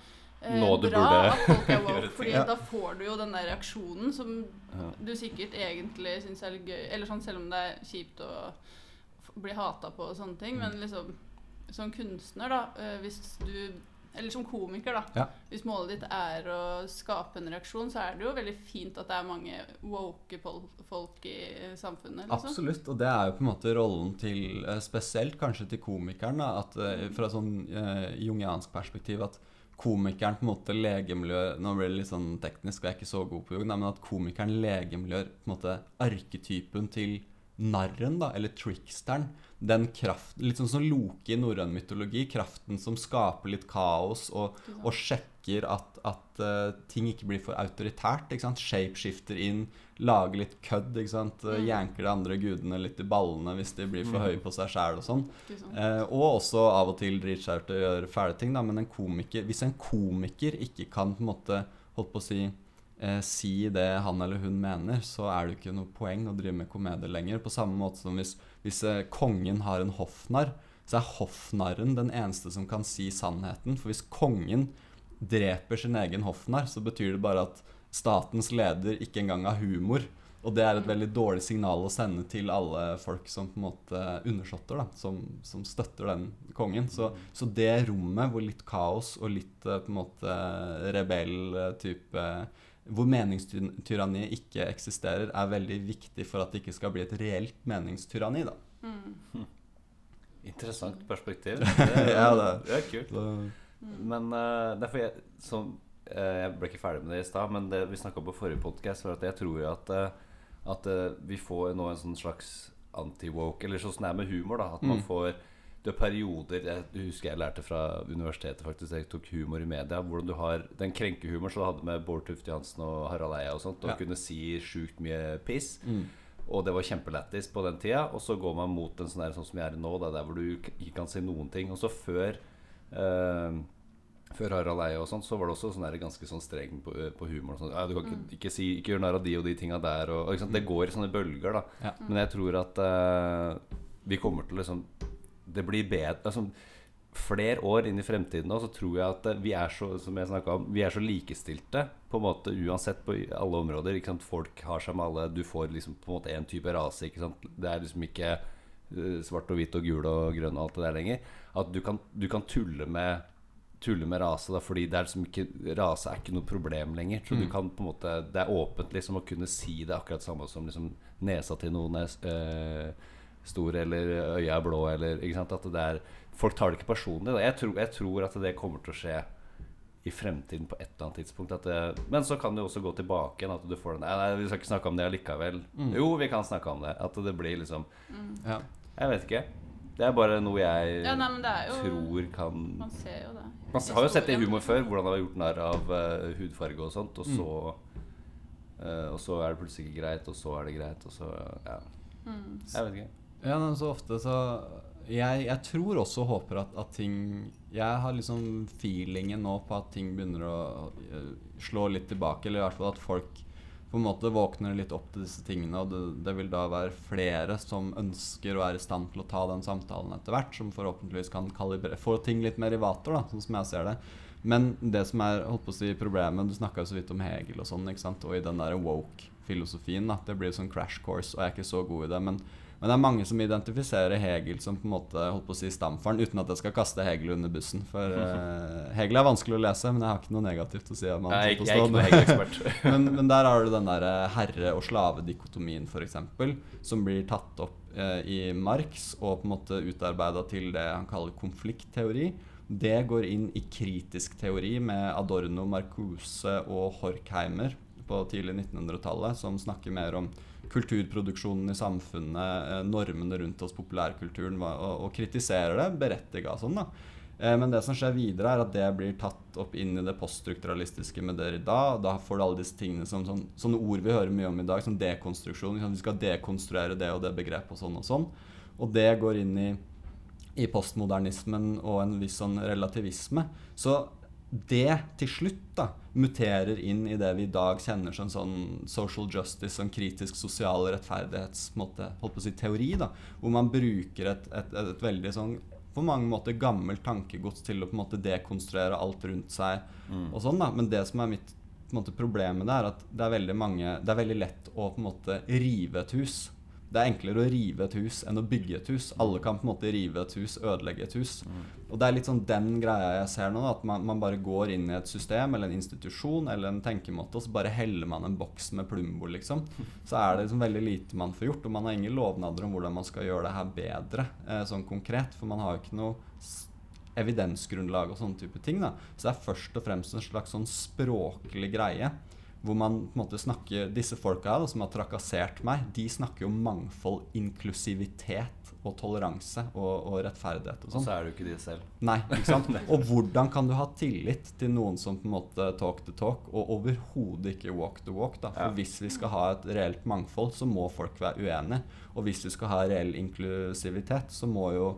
Nå du bra burde at folk er woke. fordi Ja. da får du jo den der reaksjonen som Ja. du sikkert egentlig syns er litt gøy. Eller sånn selv om det er kjipt å bli hata på og sånne ting. Mm. Men liksom som kunstner, da, eh, hvis du Eller som komiker, da. Ja. Hvis målet ditt er å skape en reaksjon, så er det jo veldig fint at det er mange woke folk i samfunnet. Liksom. Absolutt, og det er jo på en måte rollen til eh, Spesielt kanskje til komikeren, da, at eh, fra sånn uh, jungiansk perspektiv at komikeren på en måte legemliggjør Nå blir det litt sånn teknisk, og jeg er ikke så god på jung, men at komikeren legemliggjør på en måte arketypen til narren, da, eller tricksteren. Den kraft, Litt sånn som Loke i norrøn mytologi. Kraften som skaper litt kaos og, og sjekker at, at uh, ting ikke blir for autoritært. ikke sant? Shapeshifter inn, lager litt kødd. ikke sant? Eh, Mm. Janker de andre gudene litt i ballene hvis de blir for Mm. høye på seg sjæl og sånn. Uh. Eh, og også av og til driter seg ut og gjør fæle ting. Da. Men en komiker, hvis en komiker ikke kan på en måte, holdt på å si eh, si det han eller hun mener, så er det jo ikke noe poeng å drive med komedie lenger. På samme måte som hvis, hvis eh, kongen har en hoffnarr, så er hoffnarren den eneste som kan si sannheten. For hvis kongen dreper sin egen hoffnarr, så betyr det bare at statens leder ikke engang har humor. Og det er et veldig dårlig signal å sende til alle folk som på en måte undersåtter, da, som, som støtter den kongen. Så, så det rommet hvor litt kaos og litt eh, på en måte rebell eh, type Hvor meningstyranni ikke eksisterer, er veldig viktig for at det ikke skal bli et reelt meningstyranni. da. Mm. Interessant perspektiv. Det, Ja, det- det er kult. Så, Men uh, derfor jeg, som, uh, jeg ble ikke ferdig med det i stad, men det vi snakka om på forrige podkast, var at jeg tror jo at, uh, at eh, vi får nå en sånn slags anti-woke, eller sånn som det er med humor, da. At man Mm. får det er perioder Jeg husker jeg lærte fra universitetet, faktisk. Jeg tok humor i media. Hvordan du har den krenkehumoren som du hadde med Bård Tufte Johansen og Harald Eia og sånt. Og Ja. kunne si sjukt mye piss. mm. Og det var kjempelættis på den tida. Og så går man mot en sånn der sånn som jeg er i nå, der hvor du ikke kan si noen ting. Og så før eh, Før Harald Eie og sånt, så var det også sånn der ganske sånn streng på, på humor. og. Ja, du kan ikke, ikke, si, ikke gjøre narr av de og de tinga der. Og, og ikke sant? Det går i sånne bølger, da. Ja. Men jeg tror at uh, vi kommer til liksom Det blir bedre altså, Flere år inn i fremtiden nå, så tror jeg at uh, vi er så Som jeg om Vi er så likestilte på en måte uansett på alle områder. Ikke sant? Folk har seg med alle. Du får liksom på en måte én type rase. Ikke sant? Det er liksom ikke uh, svart og hvitt og gul og grønn og alt det der lenger. At du kan, du kan tulle med Tulle med rase, da, fordi det er liksom ikke, rase er ikke noe problem lenger. Så du Mm. kan på en måte Det er åpent liksom å kunne si det akkurat samme som liksom nesa til noen er øh, stor, eller øya er blå, eller ikke sant? At det er Folk tar det ikke personlig. Da. Jeg, tror, jeg tror at det kommer til å skje i fremtiden på et eller annet tidspunkt. At det, men så kan det også gå tilbake igjen. At du får den Nei, nei, vi skal ikke snakke om det allikevel. Mm. Jo, vi kan snakke om det. At det blir liksom ja. Jeg vet ikke. Det er bare noe jeg Ja, nei, men det er jo tror kan Man ser jo det. Man har jo sett det i humor før, hvordan det har gjort narr av uh, hudfarge og sånt. Og Mm. så eh, Og så er det plutselig ikke greit, og så er det greit, og så Ja, Mm. jeg vet ikke. Ja, men så ofte så Jeg, jeg tror også og håper at, at ting Jeg har liksom feelingen nå på at ting begynner å eh, slå litt tilbake, eller i hvert fall at folk på en måte våkner litt opp til disse tingene, og det, det vil da være flere som ønsker og er i stand til å ta den samtalen etter hvert, som forhåpentligvis kan kalibrere Få ting litt mer i vater, da, sånn som jeg ser det. Men det som er holdt på å si problemet Du snakka så vidt om Hegel og sånn, ikke sant? og i den der woke-filosofien. Det blir sånn crash course, og jeg er ikke så god i det. Men, men det er mange som identifiserer Hegel som på en måte holdt på å si stamfaren, uten at jeg skal kaste Hegel under bussen. For uh, Hegel er vanskelig å lese, men jeg har ikke noe negativt å si om han. Jeg, som ikke- jeg er ikke men, men der har du den der eh, herre- og slavedikotomien, f.eks., som blir tatt opp uh, i Marx og på en måte utarbeida til det han kaller konfliktteori. Det går inn i kritisk teori med Adorno, Marcuse og Horkheimer på tidlig 1900-tallet, som snakker mer om kulturproduksjonen i samfunnet, eh, normene rundt oss, populærkulturen, og, og kritiserer det, berettiga sånn. da. Eh, Men det som skjer videre, er at det blir tatt opp inn i det poststrukturalistiske med Derrida. og Da får du alle disse tingene som sånn, sånne ord vi hører mye om i dag, som dekonstruksjon. Liksom. Vi skal dekonstruere det og det begrepet og sånn og sånn. Og det går inn i, i postmodernismen og en viss sånn relativisme. Så det til slutt da muterer inn i det vi i dag kjenner som sånn social justice, sånn kritisk sosial rettferdighetsmåte, holdt på å si, teori. da, Hvor man bruker et, et, et, et veldig sånn på mange måter gammelt tankegods til å på en måte dekonstruere alt rundt seg. Mm. og sånn da, Men det som er mitt på en måte, problem med det, er at det er veldig mange Det er veldig lett å på en måte rive et hus. Det er enklere å rive et hus enn å bygge et hus. Alle kan på en måte rive et hus, ødelegge et hus. Og det er litt sånn den greia jeg ser nå, at man, man bare går inn i et system eller en institusjon eller en tenkemåte, og så bare heller man en boks med Plumbo, liksom. Så er det liksom veldig lite man får gjort, og man har ingen lovnader om hvordan man skal gjøre det her bedre, eh, sånn konkret, for man har jo ikke noe evidensgrunnlag og sånne type ting. da. Så det er først og fremst en slags sånn språklig greie. Hvor man på en måte snakker Disse folka da, som har trakassert meg, de snakker jo mangfold, inklusivitet og toleranse og, og rettferdighet og Og sånn. så er du ikke de selv. Nei, ikke sant? Og hvordan kan du ha tillit til noen som på en måte talk the talk, og overhodet ikke walk the walk? da? For Ja. hvis vi skal ha et reelt mangfold, så må folk være uenige. Og hvis vi skal ha reell inklusivitet, så må jo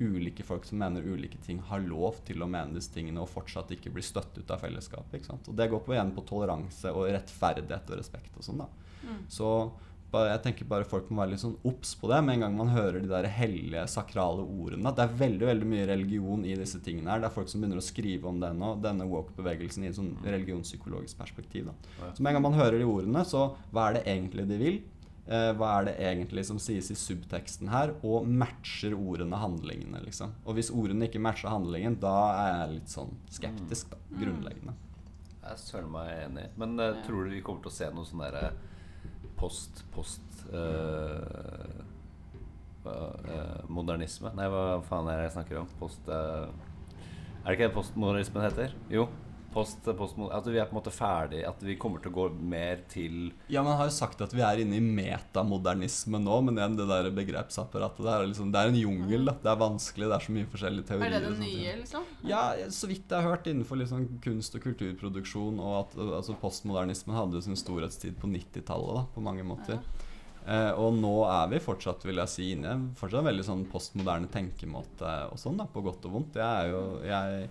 ulike folk som mener ulike ting, har lov til å mene disse tingene og fortsatt ikke bli støtt ut av fellesskapet. ikke sant? Og det går på igjen på toleranse og rettferdighet og respekt og sånn. da. Mm. Så bare, jeg tenker bare folk må være litt sånn obs på det med en gang man hører de der hellige, sakrale ordene. Det er veldig veldig mye religion i disse tingene her. Det er folk som begynner å skrive om det nå, denne woke-bevegelsen i et sånn religionspsykologisk perspektiv. da. Så med en gang man hører de ordene, så hva er det egentlig de vil? Eh, hva er det egentlig som sies i subteksten her? Og matcher ordene handlingene, liksom? Og hvis ordene ikke matcher handlingen, da er jeg litt sånn skeptisk, da. Grunnleggende. Jeg er søren meg enig. Men uh, Ja. tror du vi kommer til å se noe sånn derre post Post uh, eh, Modernisme? Nei, hva faen er det jeg snakker om? Post Er det ikke det postmodernismen heter? Jo. Post, postmo at vi er på en måte ferdig At vi kommer til å gå mer til Ja, man har jo sagt at vi er inne i metamodernisme nå, men igjen, det der begrepsapparatet det er, liksom, det er en jungel. da. Det er vanskelig, det er så mye forskjellige teorier. Er det det nye, liksom? Ja, så vidt jeg har hørt innenfor liksom kunst- og kulturproduksjon, og at altså postmodernismen hadde sin storhetstid på 90-tallet, da, på mange måter. Eh, og nå er vi fortsatt, vil jeg si, inne i en veldig sånn postmoderne tenkemåte og sånn, da, på godt og vondt. Jeg er jo jeg,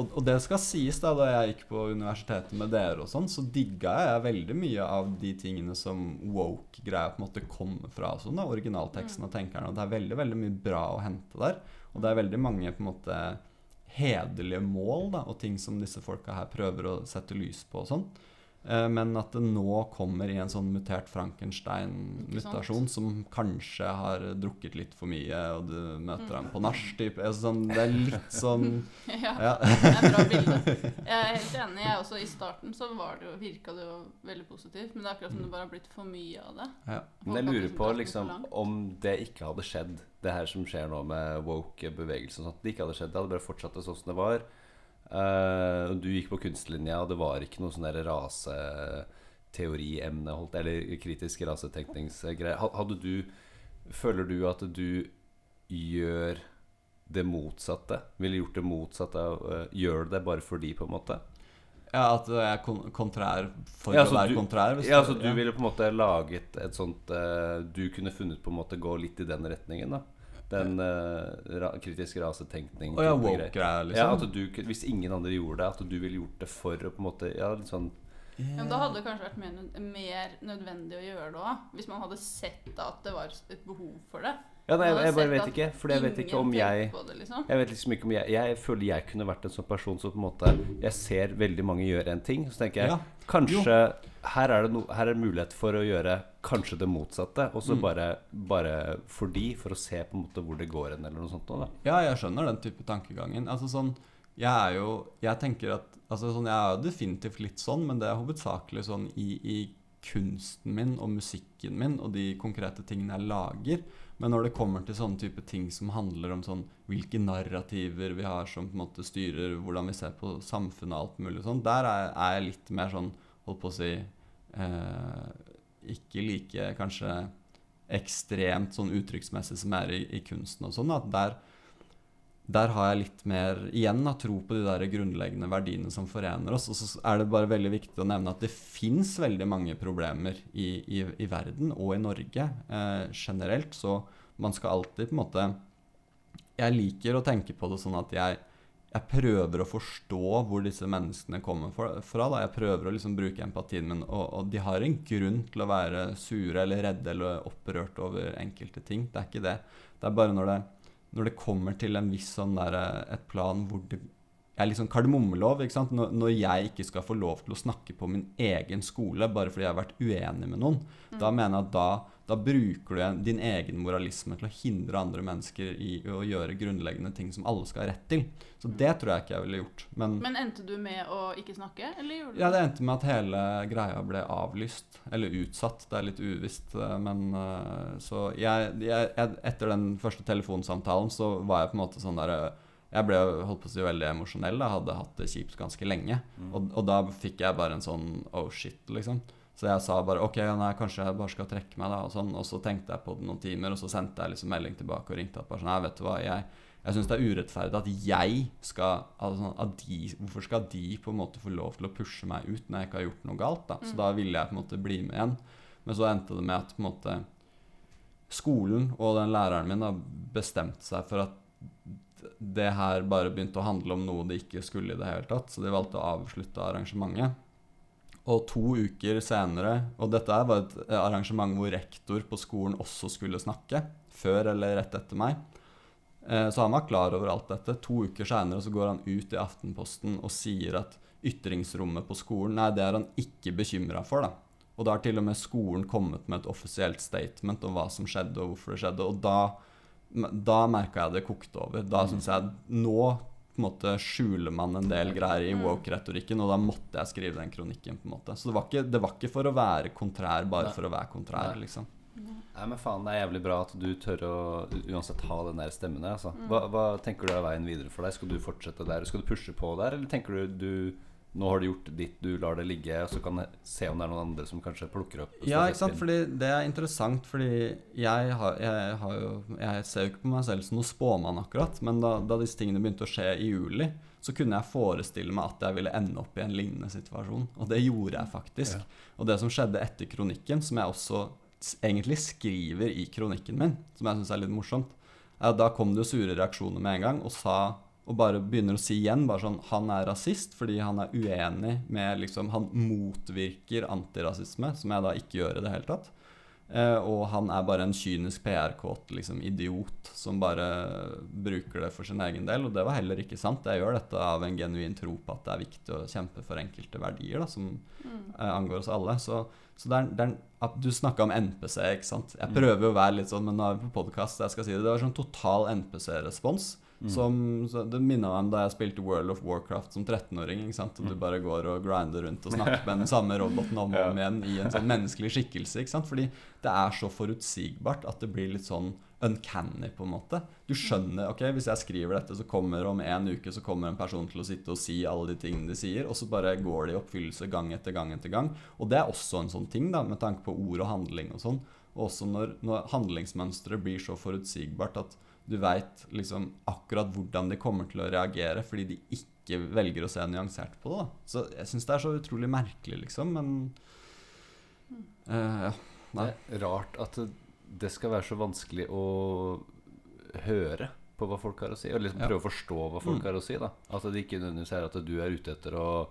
og, og det skal sies, da da jeg gikk på universitetet med dere og sånn, så digga jeg veldig mye av de tingene som woke-greia på en måte kommer fra. og Sånn, da, originalteksten og tenkerne. Og det er veldig veldig mye bra å hente der. Og det er veldig mange på en måte hederlige mål da, og ting som disse folka her prøver å sette lys på og sånn. Eh, Men at det nå kommer i en sånn mutert Frankenstein-mutasjon som kanskje har drukket litt for mye, og du møter ham på nach. Altså sånn, det er litt sånn ja. Det er en bra bilde. Jeg er helt enig. jeg også I starten så var det jo, virka det jo veldig positivt, men det er akkurat som det bare har blitt for mye av det. ja. Men jeg lurer på liksom om det ikke hadde skjedd, det her som skjer nå med woke-bevegelse og sånt, det ikke hadde skjedd. Det hadde bare fortsatt sånn som det var. Og du gikk på kunstlinja, og det var ikke noe sånn raseteoriemne, eller kritisk rasetenkningsgreier. Hadde du Føler du at du gjør det motsatte? Ville gjort det motsatte av uh, Gjør det bare fordi, på en måte? ja, at jeg er kon kontrær for Ja, å være du- kontrær. Ja, så du ja. ville på en måte laget et sånt uh, Du kunne funnet på en måte gå litt i den retningen, da? Den uh, ra kritisk rasetenkning. Oh, ja, woke-greia, liksom. Ja, at du, Hvis ingen andre gjorde det, at du ville gjort det for å på en måte Ja, litt sånn Ja, men da hadde det kanskje vært mer, mer nødvendig å gjøre det òg. Hvis man hadde sett at det var et behov for det. Ja, nei, jeg, jeg bare vet ikke. For jeg vet ikke om jeg det, liksom. Jeg vet liksom ikke om jeg Jeg føler jeg kunne vært en sånn person som på en måte Jeg ser veldig mange gjøre en ting, så tenker jeg Ja. Kanskje her er, det no, her er det mulighet for å gjøre kanskje det motsatte, og så Mm. bare, bare fordi, for å se på en måte hvor det går hen, eller noe sånt. Da. Ja, jeg skjønner den type tankegangen. Altså sånn Jeg er jo Jeg tenker at Altså sånn Jeg er jo definitivt litt sånn, men det er hovedsakelig sånn i, i kunsten min og musikken min og de konkrete tingene jeg lager. Men når det kommer til sånne type ting som handler om sånn hvilke narrativer vi har som på en måte styrer hvordan vi ser på samfunnet og alt mulig sånn, der er, er jeg litt mer sånn Holdt på å si eh, Ikke like kanskje ekstremt sånn uttrykksmessig som er i, i kunsten og sånn. At der, der har jeg litt mer igjen da, tro på de der grunnleggende verdiene som forener oss. Og så er det bare veldig viktig å nevne at det fins veldig mange problemer i, i, i verden og i Norge eh, generelt. Så man skal alltid på en måte Jeg liker å tenke på det sånn at jeg, jeg prøver å forstå hvor disse menneskene kommer fra. Da. Jeg prøver å liksom bruke empatien min, og, og de har en grunn til å være sure eller redde eller opprørt over enkelte ting. Det er ikke det. Det er bare når det, når det kommer til en viss sånn der, et plan hvor det er liksom kardemommelov. ikke sant? Når, når jeg ikke skal få lov til å snakke på min egen skole bare fordi jeg har vært uenig med noen, da mener jeg at da, da bruker du din egen moralisme til å hindre andre mennesker i å gjøre grunnleggende ting som alle skal ha rett til. Så det tror jeg ikke jeg ville gjort. Men, Men endte du med å ikke snakke, eller gjorde du ja, det endte med at hele greia ble avlyst. Eller utsatt. Det er litt uvisst. eh, Men eh, så jeg, jeg, Etter den første telefonsamtalen så var jeg på en måte sånn der eh, Jeg ble holdt på å si veldig emosjonell. Jeg hadde hatt det kjipt ganske lenge. Og, og da fikk jeg bare en sånn oh shit, liksom. Så jeg sa bare ok, nei, kanskje jeg bare skal trekke meg, da. Og, sånn, og så tenkte jeg på det noen timer, og så sendte jeg liksom melding tilbake og ringte at bare sånn Nei, vet du hva, jeg, jeg syns det er urettferdig at jeg skal altså, at de, Hvorfor skal de på en måte få lov til å pushe meg ut når jeg ikke har gjort noe galt? da Så da ville jeg på en måte bli med igjen. Men så endte det med at på en måte skolen og den læreren min har bestemt seg for at det her bare begynte å handle om noe det ikke skulle i det hele tatt, så de valgte å avslutte arrangementet. Og to uker senere Og dette var et eh, arrangement hvor rektor på skolen også skulle snakke. Før eller rett etter meg. Eh, Så han var klar over alt dette. To uker seinere så går han ut i Aftenposten og sier at ytringsrommet på skolen Nei, det er han ikke bekymra for, da. Og da har til og med skolen kommet med et offisielt statement om hva som skjedde, og hvorfor det skjedde. Og da, da merka jeg det kokte over. Da syns jeg nå på en måte skjuler man en del greier i woke-retorikken, og da måtte jeg skrive den kronikken. på en måte. Så det var ikke, det var ikke for å være kontrær bare Nei. for å være kontrær, Nei. liksom. Nei, men faen, det er jævlig bra at du tør å uansett ha den der stemmen der. Altså. Mm. Hva, hva tenker du er veien videre for deg? Skal du fortsette der? Skal du pushe på der, eller tenker du du nå har du gjort ditt, du lar det ligge, og så kan jeg se om det er noen andre som kanskje plukker opp Ja, ikke sant? Fordi det er interessant, fordi jeg, har, jeg, har jo, jeg ser jo ikke på meg selv som noen spåmann, akkurat. Men da, da disse tingene begynte å skje i juli, så kunne jeg forestille meg at jeg ville ende opp i en lignende situasjon. Og det gjorde jeg faktisk. Ja. Og det som skjedde etter kronikken, som jeg også egentlig skriver i kronikken min, som jeg syns er litt morsomt, er at da kom det jo sure reaksjoner med en gang, og sa og bare begynner å si igjen bare sånn Han er rasist fordi han er uenig med liksom Han motvirker antirasisme, som jeg da ikke gjør i det hele tatt. Eh, og han er bare en kynisk PR-kåt liksom, idiot som bare bruker det for sin egen del. Og det var heller ikke sant. Jeg gjør dette av en genuin tro på at det er viktig å kjempe for enkelte verdier da, som Mm. eh, angår oss alle. Så, så det er, det er, at du snakka om NPC, ikke sant. Jeg prøver jo å være litt sånn, men nå er vi på podkast, jeg skal si det. Det var sånn total NPC-respons. Som, så det minna meg om da jeg spilte World of Warcraft som 13-åring. ikke sant? Og du bare går og grinder rundt og snakker med den samme roboten om og om igjen i en sånn menneskelig skikkelse. ikke sant? Fordi det er så forutsigbart at det blir litt sånn uncanny, på en måte. Du skjønner ok, Hvis jeg skriver dette, så kommer om en uke så kommer en person til å sitte og si alle de tingene de sier, og så bare går det i oppfyllelse gang etter gang etter gang. Og det er også en sånn ting, da, med tanke på ord og handling og sånn. Og også når, når handlingsmønsteret blir så forutsigbart at du veit liksom akkurat hvordan de kommer til å reagere, fordi de ikke velger å se nyansert på det. da. Så jeg syns det er så utrolig merkelig, liksom, men uh, Ja. Nei. Det er rart at det- skal være så vanskelig å høre på hva folk har å si, og liksom Ja. prøve å forstå hva folk Mm. har å si. da At det ikke nødvendigvis er at du er ute etter å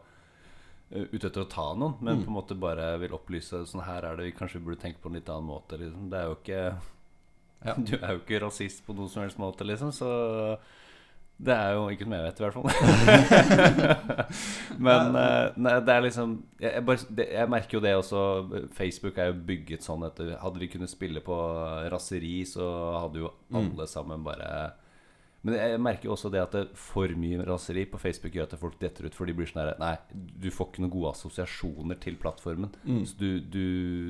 uh, Ute etter å ta noen, men Mm. på en måte bare vil opplyse sånn her er det vi kanskje burde tenke på en litt annen måte. Liksom. Det er jo ikke Ja. Du er jo ikke rasist på noen som helst måte, liksom, så det er jo ikke som jeg vet, i hvert fall. Men eh, nei, det er liksom jeg, bare, det, jeg merker jo det også. Facebook er jo bygget sånn at hadde vi kunnet spille på raseri, så hadde jo Mm. alle sammen bare Men jeg merker jo også det at det for mye raseri på Facebook gjør at folk detter ut. For de blir sånn her Nei, du får ikke noen gode assosiasjoner til plattformen. Mm. Så du, du,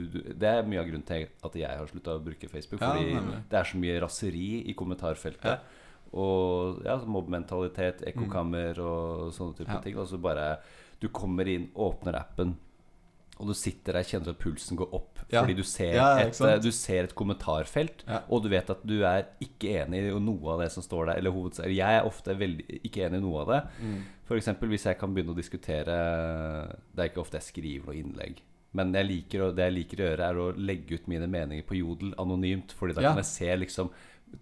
du Det er mye av grunnen til at jeg har slutta å bruke Facebook. Fordi ja, det er så mye raseri i kommentarfeltet. Ja. Og ja, mobbmentalitet, ekkokammer og sånne type Ja. ting. Altså bare Du kommer inn, åpner appen, og du sitter der kjenner at pulsen går opp Ja. fordi du ser, Ja, et, du ser et kommentarfelt, Ja. og du vet at du er ikke enig i noe av det som står der. Eller hovedsakelig Jeg er ofte veldig ikke enig i noe av det. Mm. F.eks. hvis jeg kan begynne å diskutere Det er ikke ofte jeg skriver noe innlegg. Men jeg liker, det jeg liker å gjøre, er å legge ut mine meninger på Jodel anonymt. Fordi da kan jeg se liksom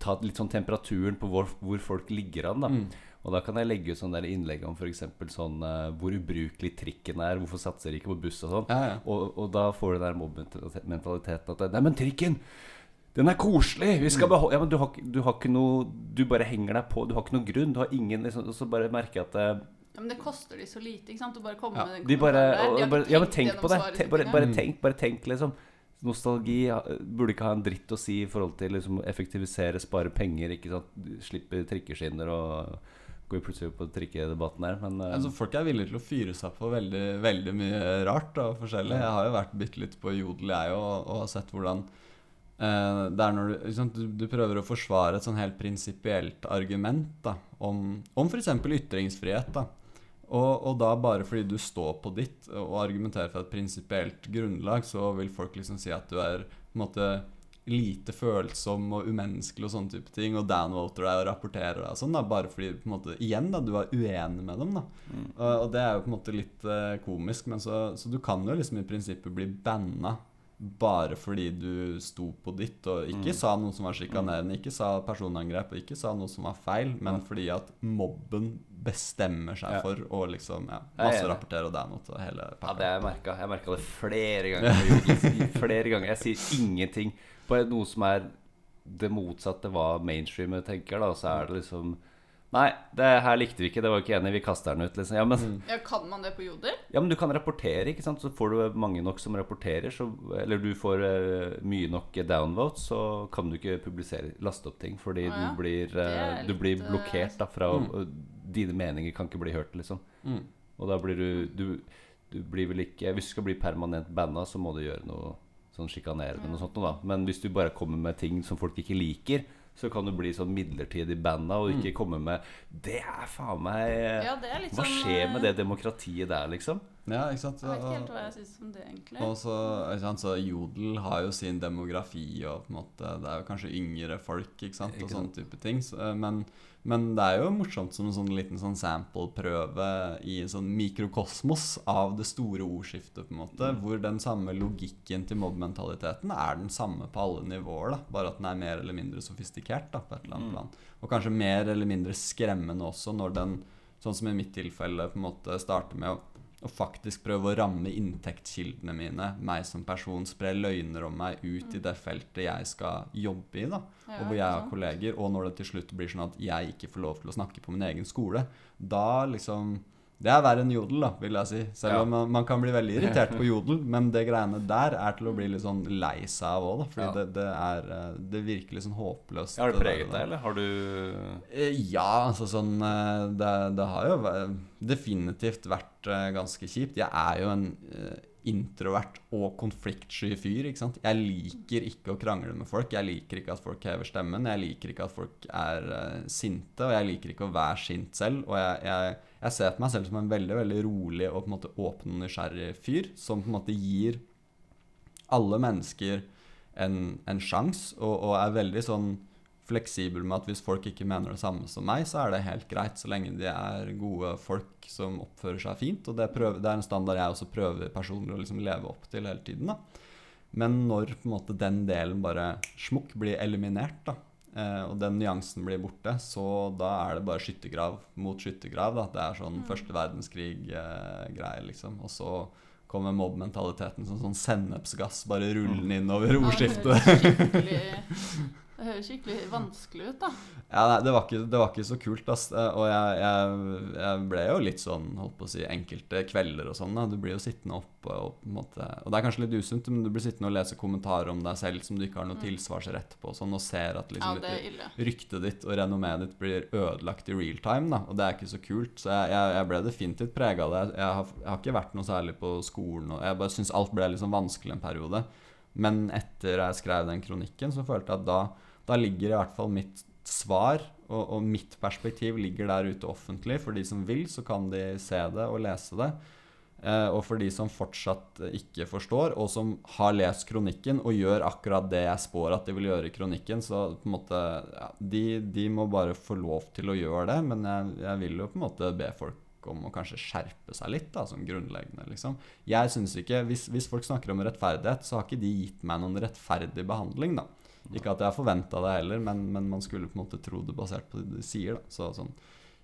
Ta litt sånn temperaturen på hvor, hvor folk ligger an. da Mm. Og da kan jeg legge ut sånne der innlegg om f.eks. sånn uh, hvor ubrukelig trikken er. Hvorfor satser de ikke på buss og sånn. Ja, ja. Og, og da får du den der mobbmentaliteten at Nei, men trikken! Den er koselig! Vi skal beholde Ja, men du har, du har ikke noe Du bare henger deg på. Du har ikke noe grunn. Du har ingen liksom, Og så bare merker jeg at uh, Ja, men det koster de så lite, ikke sant? Å bare komme Ja, med den de bare, kommentaren der. De bare Ja, men tenk på det. gjennom Te, bare, bare tenk, bare tenk, liksom. Nostalgi burde ikke ha en dritt å si i forhold til liksom, effektivisere, spare penger, ikke sant. Slippe trikkeskinner og Går vi plutselig på trikkedebatten her, men uh... Altså, folk er villige til å fyre seg på veldig, veldig mye rart og forskjellig. Jeg har jo vært bitte litt på Jodel, jeg og, og har sett hvordan uh, det er når du, liksom, du, du prøver å forsvare et sånn helt prinsipielt argument da, om, om f.eks. ytringsfrihet. da. Og, og da bare fordi du står på ditt og argumenterer for et prinsipielt grunnlag, så vil folk liksom si at du er på en måte lite følsom og umenneskelig og sånne type ting, og downvoter deg og rapporterer deg og sånn, da, bare fordi på en måte, igjen da, du er uenig med dem. da. mm. Og, og det er jo på en måte litt uh, komisk, men så, så du kan jo liksom i prinsippet bli banna bare fordi du sto på ditt og ikke Mm. sa noe som var sjikanerende, ikke sa personangrep og ikke sa noe som var feil, men fordi at mobben bestemmer seg Ja. for å liksom ja, er masserapportere og down til hele Ja, det har jeg merka. Jeg merka det flere ganger. Flere ganger. Jeg sier ingenting på noe som er det motsatte hva mainstreamet tenker, da. Så er det liksom Nei, det her likte vi ikke. Det var vi ikke enig i. Vi kaster den ut, liksom. Ja, men, Mm. Ja, kan man det på Jodel? ja, men du kan rapportere, ikke sant. Så får du mange nok som rapporterer, så, eller du får uh, mye nok downvotes, så kan du ikke publisere, laste opp ting. Fordi ah, ja. du, blir, uh, eh, du blir eh, blokkert da fra og Dine meninger kan ikke bli hørt, liksom. Mm. Og da blir du, du Du blir vel ikke Hvis du skal bli permanent banna, så må du gjøre noe sånn sjikanerende og sånt noe, da. Men hvis du bare kommer med ting som folk ikke liker, så kan du bli sånn midlertidig banda og ikke komme med Det er faen meg Ja, det er litt Hva sånn, skjer eh, med det demokratiet der, liksom? Ja, ikke sant? Jeg vet ikke helt hva jeg syns om det, egentlig. Og så, ikke sant, så Jodel har jo sin demografi, og på en måte, det er jo kanskje yngre folk ikke sant, og sånne type ting. Så, eh, men, men det er jo morsomt som en sånn liten sånn sample-prøve i en sånn mikrokosmos av det store ordskiftet, på en måte, Mm. hvor den samme logikken til mobbmentaliteten er den samme på alle nivåer, da, bare at den er mer eller mindre sofistikert da, på et eller annet Mm. plan. Og kanskje mer eller mindre skremmende også når den, sånn som i mitt tilfelle, på en måte starter med å og faktisk prøve å ramme inntektskildene mine, meg som person, spre løgner om meg ut i det feltet jeg skal jobbe i, da. Ja, og hvor jeg har kolleger, og når det til slutt blir sånn at jeg ikke får lov til å snakke på min egen skole, da liksom Det er verre enn jodel, da, vil jeg si. Selv Ja. om man, man kan bli veldig irritert på jodel, men det greiene der er til å bli litt sånn lei seg av òg, da. Fordi Ja. det, det er eh, Det virker litt sånn håpløst. Har det preget deg, eller har du Eh, Ja, altså sånn eh, Det, det har jo definitivt vært ganske kjipt. Jeg er jo en introvert og konfliktsky fyr. ikke sant? Jeg liker ikke å krangle med folk. Jeg liker ikke at folk hever stemmen. Jeg liker ikke at folk er sinte, og jeg liker ikke å være sint selv. Og jeg, jeg, jeg ser på meg selv som en veldig veldig rolig og på en måte åpen og nysgjerrig fyr, som på en måte gir alle mennesker en, en sjanse, og, og er veldig sånn fleksibel med at hvis folk ikke mener det samme som meg, så er det helt greit, så lenge de er gode folk som oppfører seg fint. Og det, prøver, det er en standard jeg også prøver personlig å liksom leve opp til hele tiden. da. Men når på en måte den delen bare smukk blir eliminert, da, og den nyansen blir borte, så da er det bare skyttergrav mot skyttergrav. da. Det er sånn første verdenskrig-greier, liksom. Og så kommer mobbmentaliteten som sånn sennepsgass bare rullende innover Ja, ordskiftet. Skikkelig, det høres skikkelig vanskelig ut, da. Ja, nei, det var ikke, det var ikke så kult, ass. Eh, Og jeg, jeg, jeg ble jo litt sånn, holdt på å si, enkelte kvelder og sånn. da. Du blir jo sittende oppe og på en måte Og det er kanskje litt usunt, men du blir sittende og lese kommentarer om deg selv som du ikke har noe tilsvarsrett på, og sånn, og ser at liksom er ryktet ditt og renommeet ditt blir ødelagt i real time, da. Og det er ikke så kult. Så jeg, jeg, ble definitivt prega av det. Har, jeg har ikke vært noe særlig på skolen, og jeg bare syns alt ble liksom vanskelig en periode. Men etter jeg skrev den kronikken, så følte jeg at da, da ligger i hvert fall mitt svar og, og mitt perspektiv ligger der ute offentlig. For de som vil, så kan de se det og lese det. Eh, og for de som fortsatt ikke forstår, og som har lest kronikken og gjør akkurat det jeg spår at de vil gjøre i kronikken, så på en måte ja, de, de må bare få lov til å gjøre det. Men jeg, jeg vil jo på en måte be folk om å kanskje skjerpe seg litt, da, som grunnleggende, liksom. Jeg synes ikke, hvis, hvis folk snakker om rettferdighet, så har ikke de gitt meg noen rettferdig behandling, da. Ikke at jeg forventa det heller, men, men man skulle på en måte tro det basert på det de sier. da. Så sånn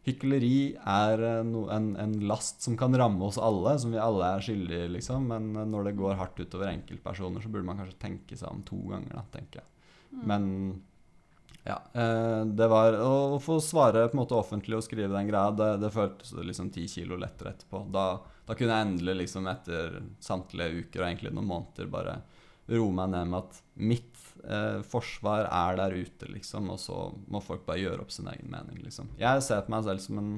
Hykleri er eh, no, en, en last som kan ramme oss alle, som vi alle er skyldige liksom. Men eh, når det går hardt utover enkeltpersoner, så burde man kanskje tenke seg om to ganger, da, tenker jeg. Men ja. Eh, det var å få svare på en måte offentlig og skrive den greia, det, det føltes liksom ti kilo lettere etterpå. Da, da kunne jeg endelig, liksom etter samtlige uker og egentlig noen måneder, bare roe meg ned med at mitt eh, forsvar er der ute, liksom, og så må folk bare gjøre opp sin egen mening, liksom. Jeg ser på meg selv som en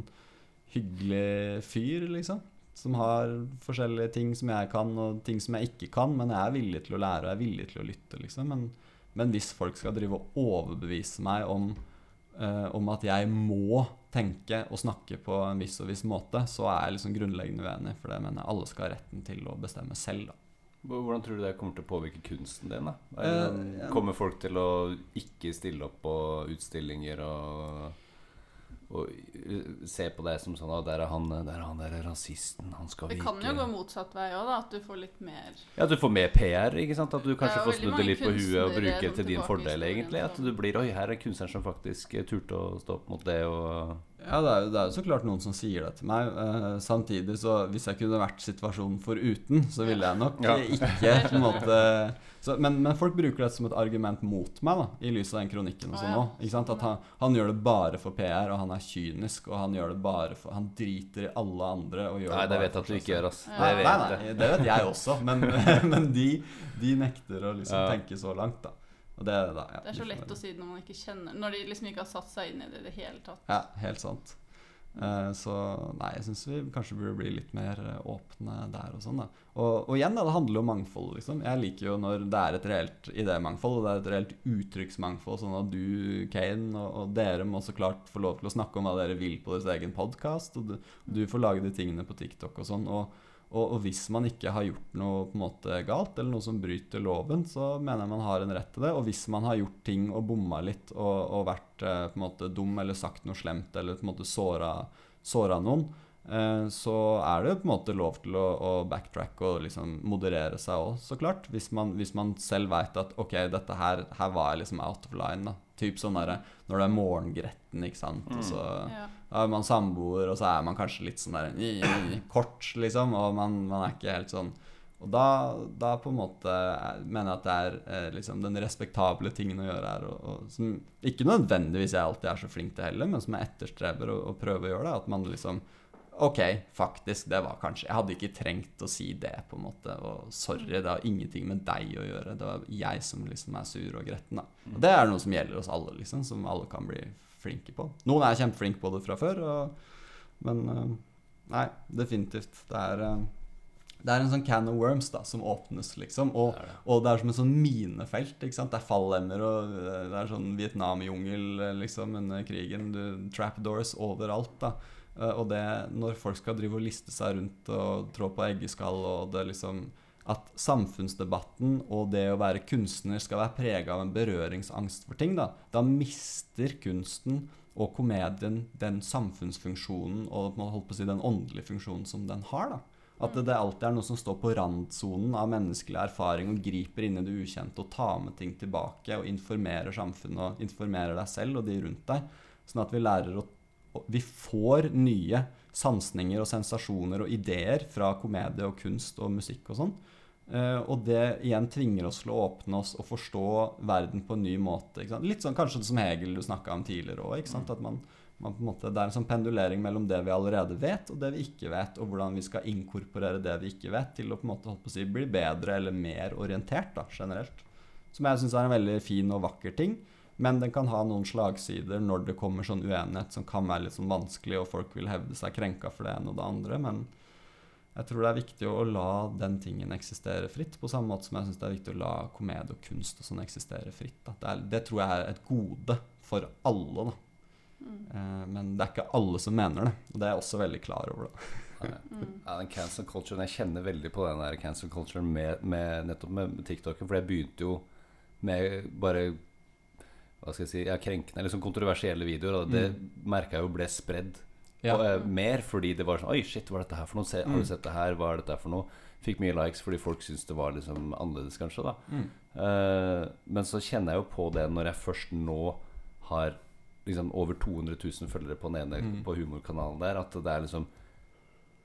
hyggelig fyr, liksom. Som har forskjellige ting som jeg kan, og ting som jeg ikke kan. Men jeg er villig til å lære, og jeg er villig til å lytte, liksom. Men, men hvis folk skal drive og overbevise meg om, eh, om at jeg må tenke og snakke på en viss og viss måte, så er jeg liksom grunnleggende uenig. For det mener jeg alle skal ha retten til å bestemme selv, da. Hvordan tror du det kommer til å påvirke kunsten din? da? Er Eh, ja. Kommer folk til å ikke stille opp på utstillinger og og uh, se på deg som sånn At der er han der, er han der rasisten. Han skal Det kan jo gå motsatt vei òg. At du får litt mer Ja, At du får mer PR, ikke sant? At du kanskje er får snudd det litt på huet og bruke det til din fordel, egentlig. At du blir Oi, her er kunstneren som faktisk eh, turte å stå opp mot det og Ja, det er, jo, det er jo så klart noen som sier det til meg. Eh, samtidig så hvis jeg kunne vært situasjonen foruten, så ville jeg nok Ja. ikke på en måte så, men, men folk bruker det som et argument mot meg, da, i lys av den kronikken og sånn òg. At han, han gjør det bare for PR, og han er kynisk, og han gjør det bare for Han driter i alle andre og gjør Nei, det bare vet jeg at du ikke gjør, ass. Ja. Det Nei, vet nei, nei, det vet jeg også, men, men de, de nekter å liksom Ja. tenke så langt, da. Det, da ja, Det er så lett å si det når man ikke kjenner Når de liksom ikke har satt seg inn i det i det hele tatt. Ja, helt sant. Uh, så nei, jeg syns vi kanskje burde bli litt mer eh, åpne der og sånn, da. Og, og igjen, da, det handler jo om mangfold, liksom. Jeg liker jo når det er et reelt idémangfold, og det er et reelt uttrykksmangfold, sånn at du, Kane, og, og dere må så klart få lov til å snakke om hva dere vil på deres egen podkast, og du, du får lage de tingene på TikTok og sånn. og og, og hvis man ikke har gjort noe på en måte galt, eller noe som bryter loven, så mener jeg man har en rett til det. Og hvis man har gjort ting og bomma litt og, og vært eh, på en måte dum eller sagt noe slemt eller på en måte såra, såra noen, eh, så er det på en måte lov til å, å backtrack og liksom moderere seg òg, så klart. Hvis man, hvis man selv veit at ok, dette her, her var jeg liksom out of line. da. Typ sånn der, når det er morgengretten, ikke sant. Og så Ja. er man samboer, og så er man kanskje litt sånn der i- i- kort, liksom, og man, man er ikke helt sånn Og da, da på en måte er- mener jeg at det er eh, liksom den respektable tingen å gjøre her, og, og som ikke nødvendigvis jeg alltid er så flink til heller, men som jeg etterstreber å prøve å gjøre det. At man liksom Ok, faktisk, det var kanskje Jeg hadde ikke trengt å si det, på en måte. Og sorry, det har ingenting med deg å gjøre. Det var jeg som liksom er sur og gretten, da. Og det er noe som gjelder oss alle, liksom, som alle kan bli flinke på. Noen er kjempeflinke på det fra før, og, men eh, Nei, definitivt. Det er eh, det er en sånn can of worms da, som åpnes, liksom. Og, og det er som et sånn minefelt. ikke sant? Det er fallemmer, og eh, det er sånn Vietnamjungel liksom, under krigen. Du, trapdoors overalt. da. Eh, Og det, når folk skal drive og liste seg rundt og trå på eggeskall, og det liksom At samfunnsdebatten og det å være kunstner skal være prega av en berøringsangst for ting, da, da mister kunsten og komedien den samfunnsfunksjonen og holdt på å si, den åndelige funksjonen som den har. da. At det, det alltid er noe som står på randsonen av menneskelig erfaring og griper inn i det ukjente og tar med ting tilbake og informerer samfunnet og informerer deg selv og de rundt deg. Sånn at vi lærer å- Vi får nye sansninger og sensasjoner og ideer fra komedie og kunst og musikk og sånn. Eh, og det igjen tvinger oss til å åpne oss og forstå verden på en ny måte. Litt sånn kanskje som Hegel du snakka om tidligere òg. At man, man måte, det er en sånn pendulering mellom det vi allerede vet, og det vi ikke vet, og hvordan vi skal inkorporere det vi ikke vet, til å på en måte holdt på å si, bli bedre eller mer orientert da, generelt. Som jeg syns er en veldig fin og vakker ting. Men den kan ha noen slagsider når det kommer sånn uenighet som kan være litt sånn vanskelig, og folk vil hevde seg krenka for det ene og det andre. Men jeg tror det er viktig å la den tingen eksistere fritt, på samme måte som jeg syns det er viktig å la komedie og kunst og sånn eksistere fritt. Da. Det, er, det tror jeg er et gode for alle, da. Mm. Eh, men det er ikke alle som mener det, og det er jeg også veldig klar over. da. Mm. Ja, den cancel culturen Jeg kjenner veldig på den der cancel culturen med, med, nettopp med TikTok For jeg begynte jo med bare Hva skal jeg si ja, krenkende eller sånn kontroversielle videoer. Og det merka jeg jo ble spredd Ja. og, eh, mer fordi det var sånn Oi, shit, hva er dette her for noe? Se, Har Mm. du sett det her? Hva er dette her for noe? Fikk mye likes fordi folk syntes det var liksom annerledes, kanskje. da Mm. Eh, Men så kjenner jeg jo på det når jeg først nå har liksom over 200 000 følgere på den ene Mm. på humorkanalen der, at det er liksom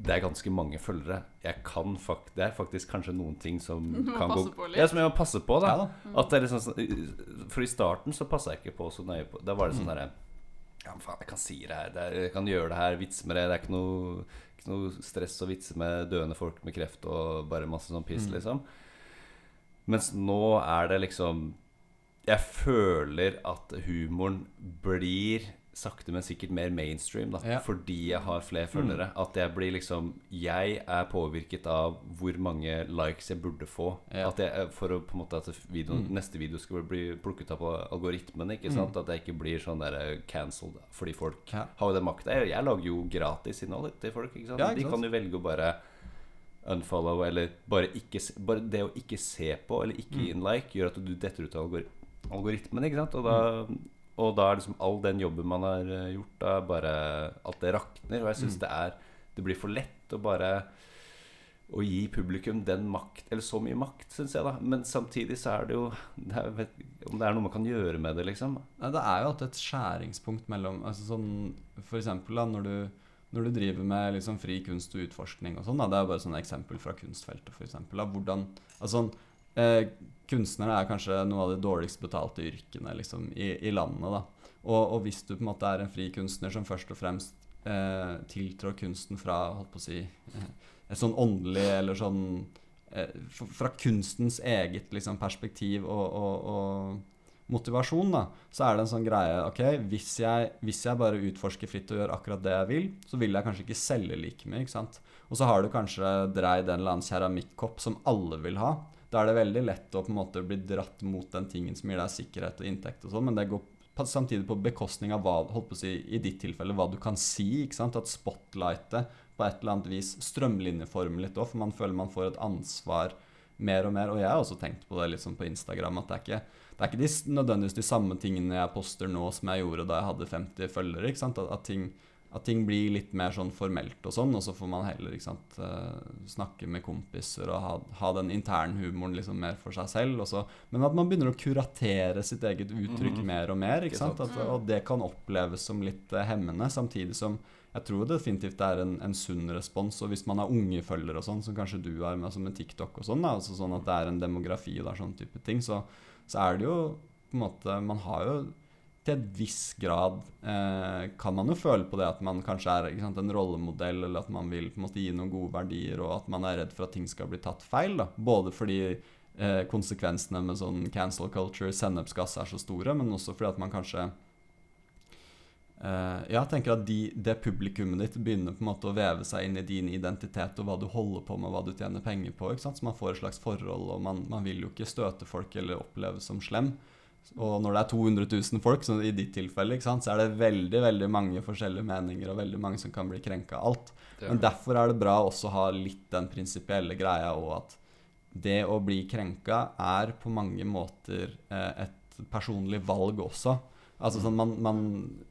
det er ganske mange følgere. Jeg kan fakt Det er faktisk kanskje noen ting som kan gå. Ja, som jeg må passe på, da. Ja da. At det er liksom sånn For i starten så passa jeg ikke på så nøye på Da var det sånn derre Ja, men faen, jeg kan si det her. Det er, jeg kan gjøre det her. Vitse med det. Det er ikke noe, ikke noe stress å vitse med døende folk med kreft og bare masse sånn piss, Mm. liksom. Mens nå er det liksom Jeg føler at humoren blir sakte, men sikkert mer mainstream, da. Ja. Fordi jeg har flere følgere. At jeg blir liksom Jeg er påvirket av hvor mange likes jeg burde få. Ja. At jeg, for å på en måte at videoen, Mm. neste video skal bli plukket av algoritmen. Ikke sant? At jeg ikke blir sånn der cancelled fordi folk Ja. har jo den makta. Jeg, jeg lager jo gratis innhold til folk. Ikke sant? De kan jo velge å bare unfollow eller bare ikke Bare det å ikke se på eller ikke Mm. gi en like gjør at du detter ut av algor algoritmen. Ikke sant? Og, da, Og da er liksom all den jobben man har eh, gjort, da bare At det rakner. Og jeg syns Mm. det er Det blir for lett å bare å gi publikum den makt Eller så mye makt, syns jeg, da. Men samtidig så er det jo det er, vet, Om det er noe man kan gjøre med det, liksom. Nei, det er jo alltid et skjæringspunkt mellom altså sånn, For eksempel da, når du, når du driver med liksom fri kunst og utforskning og sånn, da, det er jo bare sånne eksempel fra kunstfeltet, for eksempel, da, hvordan, altså, sånn, eh, Kunstnere er kanskje noe av de dårligst betalte yrkene liksom, i, i landet. da. Og, og hvis du på en måte er en fri kunstner som først og fremst eh, tiltrår kunsten fra holdt på å si, eh, et sånn åndelig eller sånn eh, Fra kunstens eget liksom, perspektiv og, og, og motivasjon, da, så er det en sånn greie Ok, hvis jeg, hvis jeg bare utforsker fritt og gjør akkurat det jeg vil, så vil jeg kanskje ikke selge like mye. ikke sant? Og så har du kanskje dreid en eller annen keramikkopp som alle vil ha. Da er det veldig lett å på en måte bli dratt mot den tingen som gir deg sikkerhet og inntekt og sånn, men det går samtidig på bekostning av hva, holdt på å si, i ditt tilfelle, hva du kan si. ikke sant? At spotlightet på et eller annet vis strømlinjeformer litt òg, for man føler man får et ansvar mer og mer. Og jeg har også tenkt på det litt sånn på Instagram, at det er ikke, det er ikke de, nødvendigvis de samme tingene jeg poster nå som jeg gjorde da jeg hadde 50 følgere. ikke sant? At, at, ting, at ting blir litt mer sånn formelt og sånn, og så får man heller sant, eh, snakke med kompiser og ha, ha den internhumoren liksom mer for seg selv. Og så, men at man begynner å kuratere sitt eget uttrykk Mhm. mer og mer. At, og det kan oppleves som litt eh, hemmende, samtidig som jeg tror definitivt det er en, en sunn respons. Og hvis man har unge følgere og sånn, som kanskje du er med, altså med TikTok og sånn, da, altså sånn at det er en demografi og sånn type ting, så, så er det jo på en måte Man har jo til en viss grad eh, kan man jo føle på det at man kanskje er sant, en rollemodell, eller at man vil på en måte gi noen gode verdier, og at man er redd for at ting skal bli tatt feil. da. Både fordi eh, konsekvensene med sånn cancel culture, sennepsgass, er så store, men også fordi at man kanskje Eh, ja, tenker at de, det publikummet ditt begynner på en måte å veve seg inn i din identitet og hva du holder på med, hva du tjener penger på. Så man får et slags forhold, og man, man vil jo ikke støte folk eller oppleves som slem. Og når det er 200 000 folk, som i ditt tilfelle, ikke sant, så er det veldig veldig mange forskjellige meninger og veldig mange som kan bli krenka av alt. Men derfor er det bra også å ha litt den prinsipielle greia og at det å bli krenka er på mange måter eh, et personlig valg også. Altså sånn man, man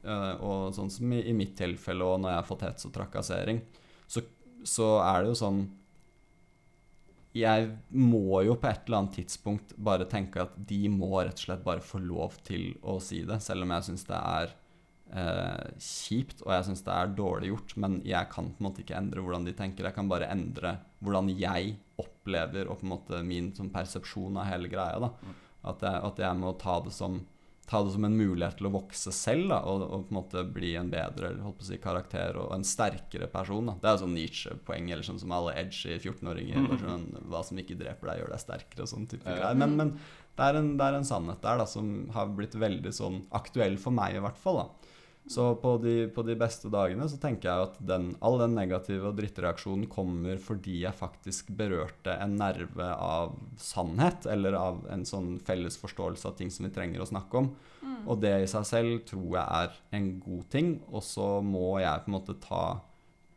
øh, Og sånn som i, i mitt tilfelle og når jeg har fått hets og trakassering, så, så er det jo sånn Jeg må jo på et eller annet tidspunkt bare tenke at de må rett og slett bare få lov til å si det, selv om jeg syns det er eh, kjipt og jeg syns det er dårlig gjort. Men jeg kan på en måte ikke endre hvordan de tenker. Jeg kan bare endre hvordan jeg opplever og på en måte min sånn persepsjon av hele greia. da At jeg, at jeg må ta det som ta det som en mulighet til å vokse selv da, og, og på en måte bli en bedre holdt på å si, karakter og en sterkere person. Da. Det er sånn Nietzsche-poeng, eller sånn som alle edgy 14-åringer. Mm. Sånn, hva som ikke dreper deg, gjør deg sterkere, og sånn type Ja. greier. Men, men det, er en, det er en sannhet der da, som har blitt veldig sånn aktuell for meg, i hvert fall. da. Så på de, på de beste dagene så tenker jeg at den, all den negative og drittreaksjonen kommer fordi jeg faktisk berørte en nerve av sannhet, eller av en sånn felles forståelse av ting som vi trenger å snakke om. Og det i seg selv tror jeg er en god ting, og så må jeg på en måte ta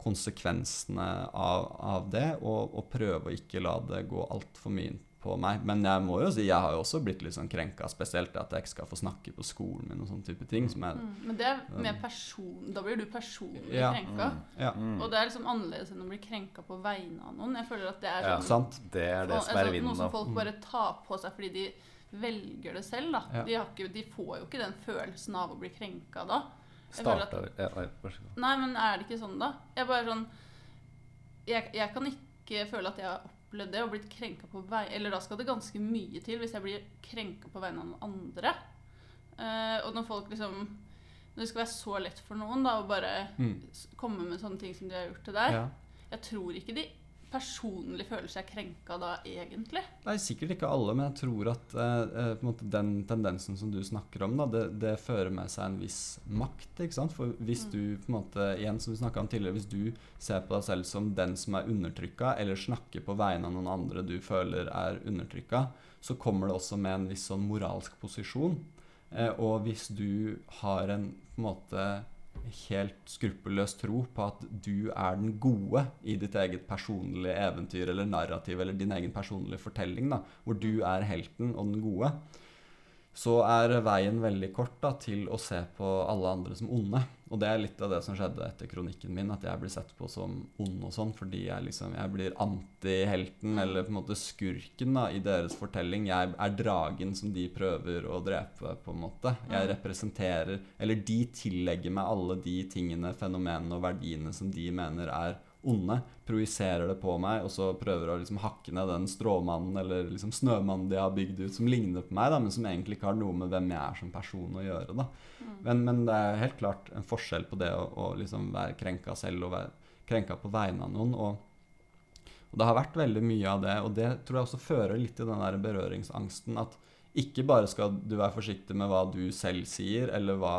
konsekvensene av, av det, og, og prøve å ikke la det gå altfor mye inn på meg. Men jeg må jo si, jeg har jo også blitt litt sånn krenka, spesielt at jeg ikke skal få snakke på skolen min og sånne type ting. som jeg, Mm. Men det er mer person... Da blir du personlig Ja. krenka. ja, Mm. Og det er liksom annerledes enn å bli krenka på vegne av noen. Jeg føler at det er Ja. sånn sant? Det er det som er altså, vinden, Noe som folk bare tar på seg fordi de velger det selv. da. Ja. De, har ikke, de får jo ikke den følelsen av å bli krenka da. Starter, at-. Nei, men er det ikke sånn, da? Jeg bare sånn Jeg, jeg kan ikke føle at jeg har opplevd det og blitt krenka på vei Eller da skal det ganske mye til hvis jeg blir krenka på vegne av noen andre. Uh, og når folk liksom Når det skal være så lett for noen da å bare Mm. komme med sånne ting som de har gjort til deg Ja. Jeg tror ikke de personlig føler seg krenka da, egentlig. Nei, sikkert ikke alle, men jeg tror at eh, eh, den tendensen som du snakker om, da, det, det fører med seg en viss makt. ikke sant? For hvis Mm. du på en måte, igjen som vi om tidligere, hvis du ser på deg selv som den som er undertrykka, eller snakker på vegne av noen andre du føler er undertrykka, så kommer det også med en viss sånn moralsk posisjon. Eh, og hvis du har en på en måte helt skruppelløs tro på at du er den gode i ditt eget personlige eventyr eller narrativ eller din egen personlige fortelling, da, hvor du er helten og den gode, så er veien veldig kort da, til å se på alle andre som onde. Og det er litt av det som skjedde etter kronikken min, at jeg blir sett på som ond og sånn, fordi jeg liksom, jeg blir antihelten, eller på en måte skurken da, i deres fortelling. Jeg er dragen som de prøver å drepe, på en måte. Jeg representerer Eller de tillegger meg alle de tingene, fenomenene og verdiene som de mener er onde, projiserer det på meg, og så prøver å liksom hakke ned den stråmannen eller liksom snømannen de har bygd ut, som ligner på meg, da, men som egentlig ikke har noe med hvem jeg er som person å gjøre. da. Men, men det er helt klart en forskjell på det å, å liksom være krenka selv og være krenka på vegne av noen. Og, og det har vært veldig mye av det, og det tror jeg også fører litt til den der berøringsangsten. at ikke bare skal du være forsiktig med hva du selv sier, eller hva,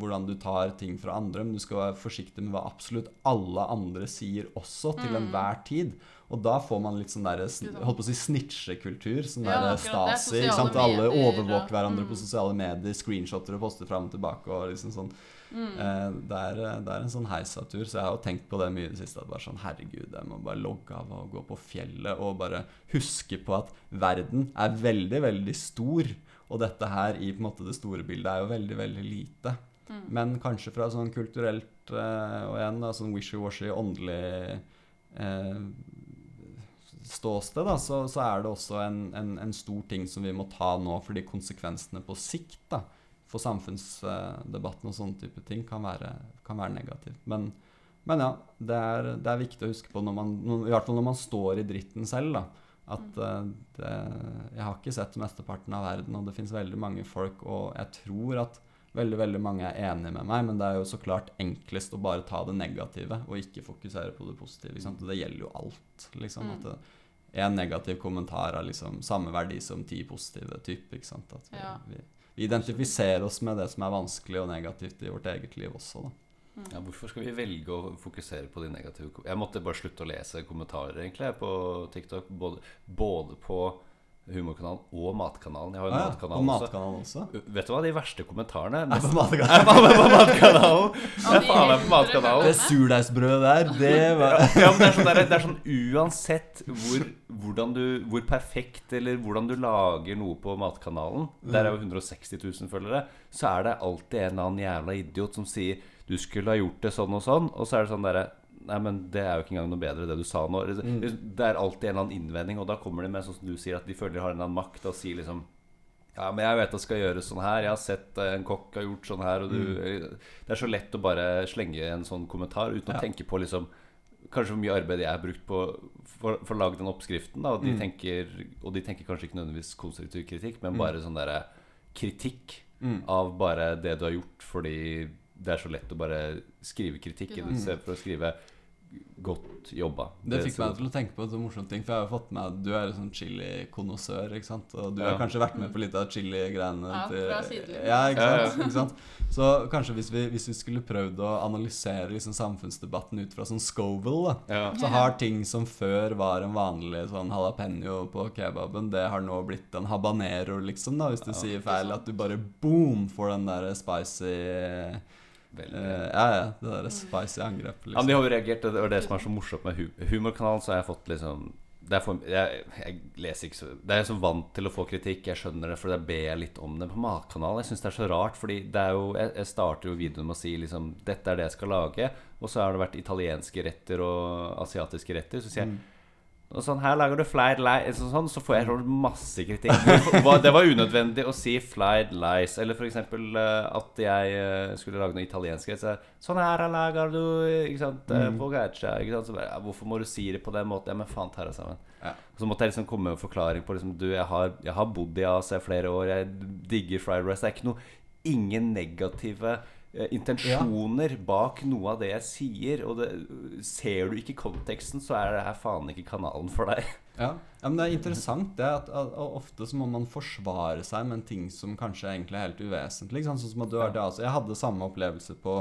hvordan du tar ting fra andre, men du skal være forsiktig med hva absolutt alle andre sier også, til Mm. enhver tid. Og da får man litt sånn der, sn- holdt på å si snitchekultur. Sånn Ja, der. Stasi. Alle medier, overvåker hverandre mm. på sosiale medier, screenshotter og poster fram og tilbake. og liksom sånn. Mm. Eh, det, er, det er en sånn heisatur, så jeg har jo tenkt på det mye i det siste. At bare sånn, herregud, jeg må bare logge av og gå på fjellet og bare huske på at verden er veldig, veldig stor. Og dette her i på en måte det store bildet er jo veldig, veldig lite. Mm. Men kanskje fra sånn kulturelt eh, og igjen da, sånn wishy-washy, åndelig eh, ståsted, da, så, så er det også en, en, en stor ting som vi må ta nå, fordi konsekvensene på sikt da, for samfunnsdebatten og sånne type ting kan være, kan være negativt. Men, men ja, det er, det er viktig å huske på, når man, i hvert fall når man står i dritten selv, da, at eh, det, jeg har ikke sett mesteparten av verden, og det finnes veldig mange folk, og jeg tror at veldig veldig mange er enige med meg, men det er jo så klart enklest å bare ta det negative og ikke fokusere på det positive. Liksom. det gjelder jo alt. liksom, Mm. at det, En negativ kommentar har liksom samme verdi som ti positive typer. ikke sant? At vi, Ja. vi, vi identifiserer oss med det som er vanskelig og negativt i vårt eget liv også. da. Mm. Ja, hvorfor skal vi velge å fokusere på de negative Jeg måtte bare slutte å lese kommentarer egentlig på TikTok. Både, både på humorkanalen og Matkanalen. Jeg har jo Ah, ja, matkanalen, og. Matkanalen også. Vet du hva, de verste kommentarene Er på Matkanalen. er på Matkanalen! Ja, Jeg er faen meg på Matkanalen. Det surdeigsbrødet der, det var Ja, men det er sånn, der, det er sånn uansett hvor, du, hvor perfekt eller hvordan du lager noe på Matkanalen Der er jo 160 000 følgere. Så er det alltid en eller annen jævla idiot som sier du skulle ha gjort det sånn og sånn. Og så er det sånn derre Nei, men det er jo ikke engang noe bedre, det du sa nå. Det er alltid en eller annen innvending, og da kommer de med sånn som du sier, at de føler de har en eller annen makt og sier liksom ja, men jeg vet det skal gjøres sånn her. Jeg har sett eh, en kokk har gjort sånn her. Og du, Det er så lett å bare slenge en sånn kommentar uten å tenke på liksom Kanskje hvor mye arbeid jeg har brukt på for, for å lage den oppskriften. Da, og, de Mm. tenker, og de tenker kanskje ikke nødvendigvis konstruktiv kritikk, men bare sånn derre kritikk Mm. av bare det du har gjort, fordi det er så lett å bare skrive kritikk Ikke i sant. stedet for å skrive 'godt jobba'. Det fikk meg til å tenke på en sånn morsom ting, for jeg har fått med at du er en sånn chili-konnoissør? Og du har kanskje vært med på litt av chili-greiene Ja, fra sidelinjen. Ja, ikke Ja, ja. ikke sant? Så kanskje hvis vi, hvis vi skulle prøvd å analysere liksom samfunnsdebatten ut fra sånn Scoville, da. ja. Så har ting som før var en vanlig sånn jalapeño på kebaben, det har nå blitt en habanero, liksom, da, hvis du Ja, sier feil. At du bare boom får den der spicy Veldig. eh, Ja, ja, det der spicy angrepet, Ja, men de liksom. har jo reagert. Det var det som er så morsomt med hu humorkanalen. Så har jeg fått liksom det er for, jeg, jeg leser ikke så Det er jeg så vant til å få kritikk. Jeg skjønner det, for da ber jeg litt om det. På Matkanalen jeg syns det er så rart, Fordi det er jo Jeg, jeg starter jo videoen med å si liksom Dette er det jeg skal lage. Og så har det vært italienske retter og asiatiske retter. Så sier jeg og sånn, her lager du flight lies sånn, Så får jeg sånn masse kritikk. Det var unødvendig å si flight lies. Eller f.eks. Uh, at jeg eh, skulle lage noe italiensk. Så, sånn her lager du ikke sant? Så bare, ja, Hvorfor må du si det på den måten? Ja, men faen ta deg sammen. Ja. Så måtte jeg liksom komme med en forklaring på liksom, Du, jeg har, jeg har bodd i Asia flere år. Jeg digger fried rice. Det er ikke noe Ingen negative eh, intensjoner bak noe av det jeg sier. Og det, ser du ikke konteksten, så er det her faen ikke kanalen for deg. Ja. ja, men det er interessant det at, at, at ofte så må man forsvare seg med en ting som kanskje egentlig er helt uvesentlig. Sånn som at du har det, altså, Jeg hadde samme opplevelse på,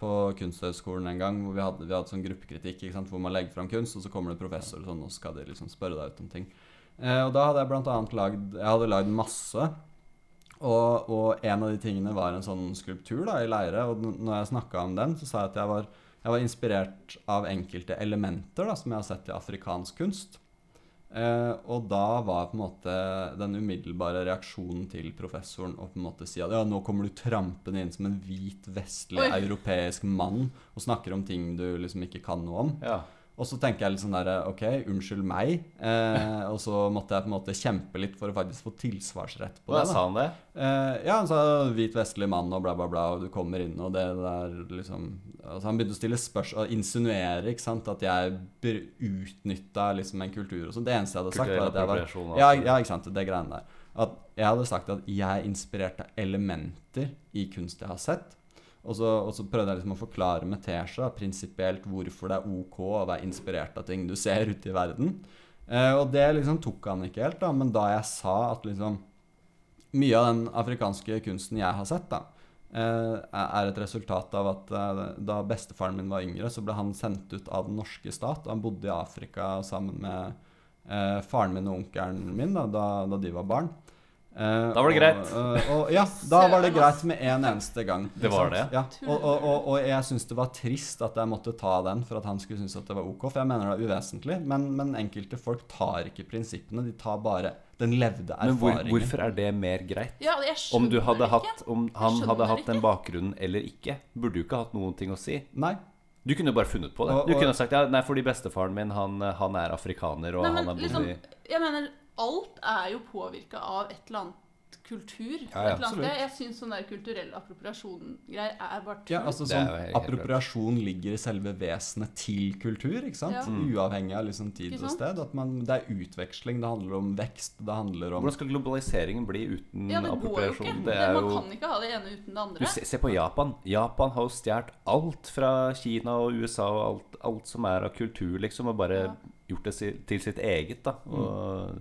på Kunsthøgskolen en gang, hvor vi hadde, vi hadde sånn gruppekritikk, hvor man legger fram kunst, og så kommer det professor og sånn, og så skal de liksom spørre deg ut om ting. Eh, og da hadde jeg blant annet lagd Jeg hadde lagd masse. Og, og en av de tingene var en sånn skulptur da, i leire. Og når jeg snakka om den, så sa jeg at jeg var, jeg var inspirert av enkelte elementer da, som jeg har sett i afrikansk kunst. Eh, og da var på en måte den umiddelbare reaksjonen til professoren å på en måte si at ja, nå kommer du trampende inn som en hvit, vestlig, Oi. europeisk mann og snakker om ting du liksom ikke kan noe om. Ja. Og så tenker jeg litt sånn derre Ok, unnskyld meg. Eh, og så måtte jeg på en måte kjempe litt for å faktisk få tilsvarsrett på det. da. sa han det? Eh, ja, han sa hvit vestlig mann og bla, bla, bla, og du kommer inn, og det der liksom altså Han begynte å stille spørsmål og insinuere ikke sant, at jeg utnytta liksom en kultur og sånn. Det eneste jeg hadde sagt, var at jeg var ja, altså. ja, ikke sant, det greiene der. At jeg hadde sagt at jeg inspirerte elementer i kunst jeg har sett. Og så, og så prøvde jeg liksom å forklare med Tesha prinsipielt hvorfor det er ok å være inspirert av ting du ser ute i verden. Eh, og det liksom tok han ikke helt, da. Men da jeg sa at liksom mye av den afrikanske kunsten jeg har sett, da, eh, er et resultat av at eh, da bestefaren min var yngre, så ble han sendt ut av den norske stat. Han bodde i Afrika sammen med eh, faren min og onkelen min da, da, da de var barn. Eh, Da var det greit. Og, eh, og, ja, da var det greit med en eneste gang. Det var det? Ja, og, og, og, og jeg syns det var trist at jeg måtte ta den for at han skulle synes at det var ok. For jeg mener det er uvesentlig. Men, men enkelte folk tar ikke prinsippene. De tar bare den levde erfaringen. Men hvor, hvorfor er det mer greit? Ja, jeg Om, du hadde det hatt, om han hadde hatt den bakgrunnen eller ikke, burde du ikke hatt noen ting å si. Nei. Du kunne jo bare funnet på det. Og- Du kunne sagt ja, nei, fordi bestefaren min han, han er afrikaner, og Nei, han men har bodd liksom, jeg mener, alt er jo påvirka av et eller annet kultur. Ja, ja, et eller annet Jeg syns sånn der kulturell appropriasjon-greier er bare tull. Ja, altså sånn Appropriasjon ligger i selve vesenet til kultur, ikke sant? Ja. Mm. Uavhengig av liksom tid og sted. At man, det er utveksling, det handler om vekst, det handler om Hvordan skal globaliseringen bli uten ja, det går jo ikke. Det er man jo kan ikke ha det ene uten det du, andre. se, se på Japan. Japan har jo stjålet alt fra Kina og USA og alt, alt som er av kultur, liksom, og bare Ja. gjort det til sitt eget, da. Og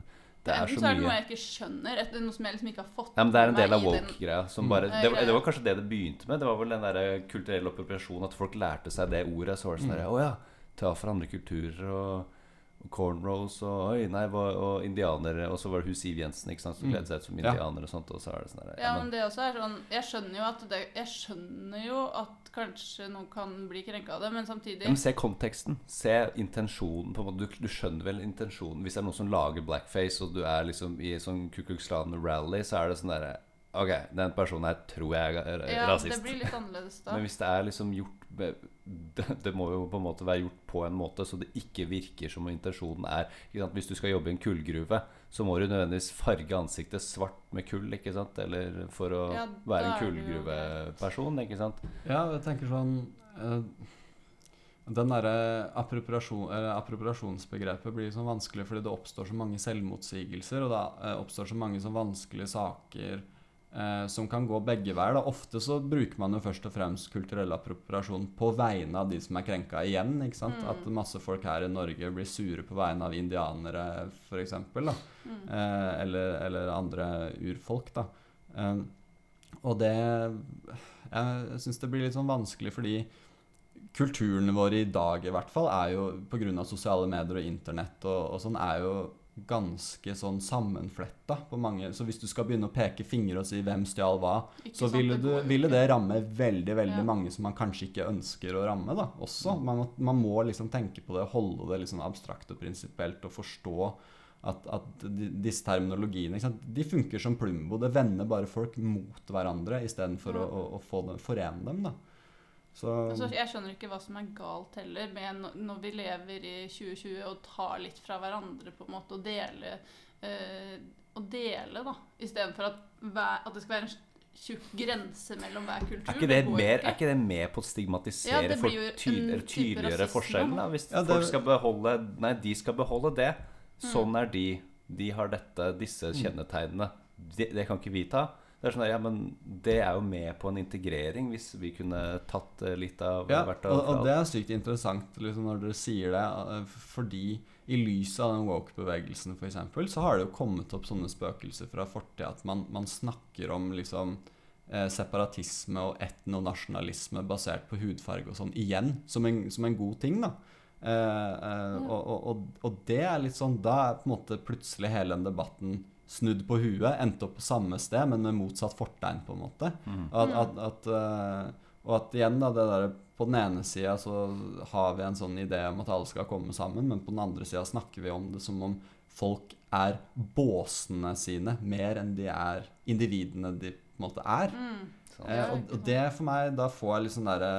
det er Enten så så er det noe jeg ikke skjønner, et, noe som jeg liksom ikke har fått ja, men Det er en del av woke-greia. Mm. det, det var kanskje det det begynte med. Det var vel den der kulturelle appropriasjonen. At folk lærte seg det ordet. Så var det sånn mm. Å ja, ta fra andre kulturer og cornrows og oi, nei, hva, og indianere. Og så var det hun Siv Jensen ikke sant, som Mm. kledde seg ut som indianer og sånt. Og så er det sånn der, Ja, ja, men det også er sånn Jeg skjønner jo at det Jeg skjønner jo at kanskje noen kan bli krenka av det, men samtidig ja, men se konteksten. Se intensjonen. på en måte Du, du skjønner vel intensjonen. Hvis det er noen som lager blackface, og du er liksom i sånn Ku Klux Klan-rally, så er det sånn derre Ok, den personen her tror jeg er rasist. Ja, det blir litt annerledes da. Men hvis det er liksom gjort det, det må jo på en måte være gjort på en måte så det ikke virker som intensjonen er ikke sant? Hvis du skal jobbe i en kullgruve, så må du nødvendigvis farge ansiktet svart med kull, ikke sant? Eller for å Ja, være en er kullgruveperson, ikke sant? Ja, jeg tenker sånn uh, Den derre appropriasjon, appropriasjonsbegrepet blir sånn vanskelig fordi det oppstår så mange selvmotsigelser, og det eh, oppstår så mange sånn vanskelige saker eh, som kan gå begge veier. Da. Ofte så bruker man jo først og fremst kulturell appropriasjon på vegne av de som er krenka igjen. ikke sant? Mm. At masse folk her i Norge blir sure på vegne av indianere, f.eks. Mm. Eh, eller, eller andre urfolk, da. Eh, og det Jeg syns det blir litt sånn vanskelig fordi kulturen vår i dag i hvert fall er jo pga. sosiale medier og internett og, og sånn er jo ganske sånn sammenfletta på mange Så hvis du skal begynne å peke fingre og si hvem stjal hva, Ikke så ville, det du, ville det ramme veldig veldig Ja. mange som man kanskje ikke ønsker å ramme. da, også. Man man må liksom tenke på det, holde det liksom abstrakt og prinsipielt og forstå at, at de, disse terminologiene? De funker som Plumbo. Det vender bare folk mot hverandre istedenfor Ja. å, å, å få dem, forene dem. da. Så Altså, jeg skjønner ikke hva som er galt heller med når- vi lever i 2020 og tar litt fra hverandre på en måte og dele øh, og dele, da. Istedenfor at, hver, at det skal være en tjukk grense mellom hver kultur. Er ikke det, det mer, ikke. er ikke det med på å stigmatisere ja, for tydeligere, jo Ty, en eller type tydeliggjøre rasisme. forskjellen? da Hvis Ja, det- folk skal beholde Nei, de skal beholde det. Mm. Sånn er de. De har dette, disse kjennetegnene. Det, det kan ikke vi ta. Det er sånn der, ja, men det er jo med på en integrering, hvis vi kunne tatt eh, litt av Ja, hvert og, og det er sykt interessant liksom, når dere sier det, eh, fordi i lyset av den woke-bevegelsen f.eks., så har det jo kommet opp sånne spøkelser fra fortida at man, man snakker om liksom eh, separatisme og etnonasjonalisme basert på hudfarge og sånn igjen, som en, som en god ting, da. Eh, eh, og, og, og, og det er litt sånn Da er på en måte plutselig hele den debatten snudd på huet, endte opp på samme sted, men med motsatt fortegn, på en måte. Mm. At, at, at, eh, og at igjen, da, det derre På den ene sida så har vi en sånn idé om at alle skal komme sammen, men på den andre sida snakker vi om det som om folk er båsene sine mer enn de er individene de på en måte er. Mm. Eh, og, og det for meg, da får jeg litt sånn derre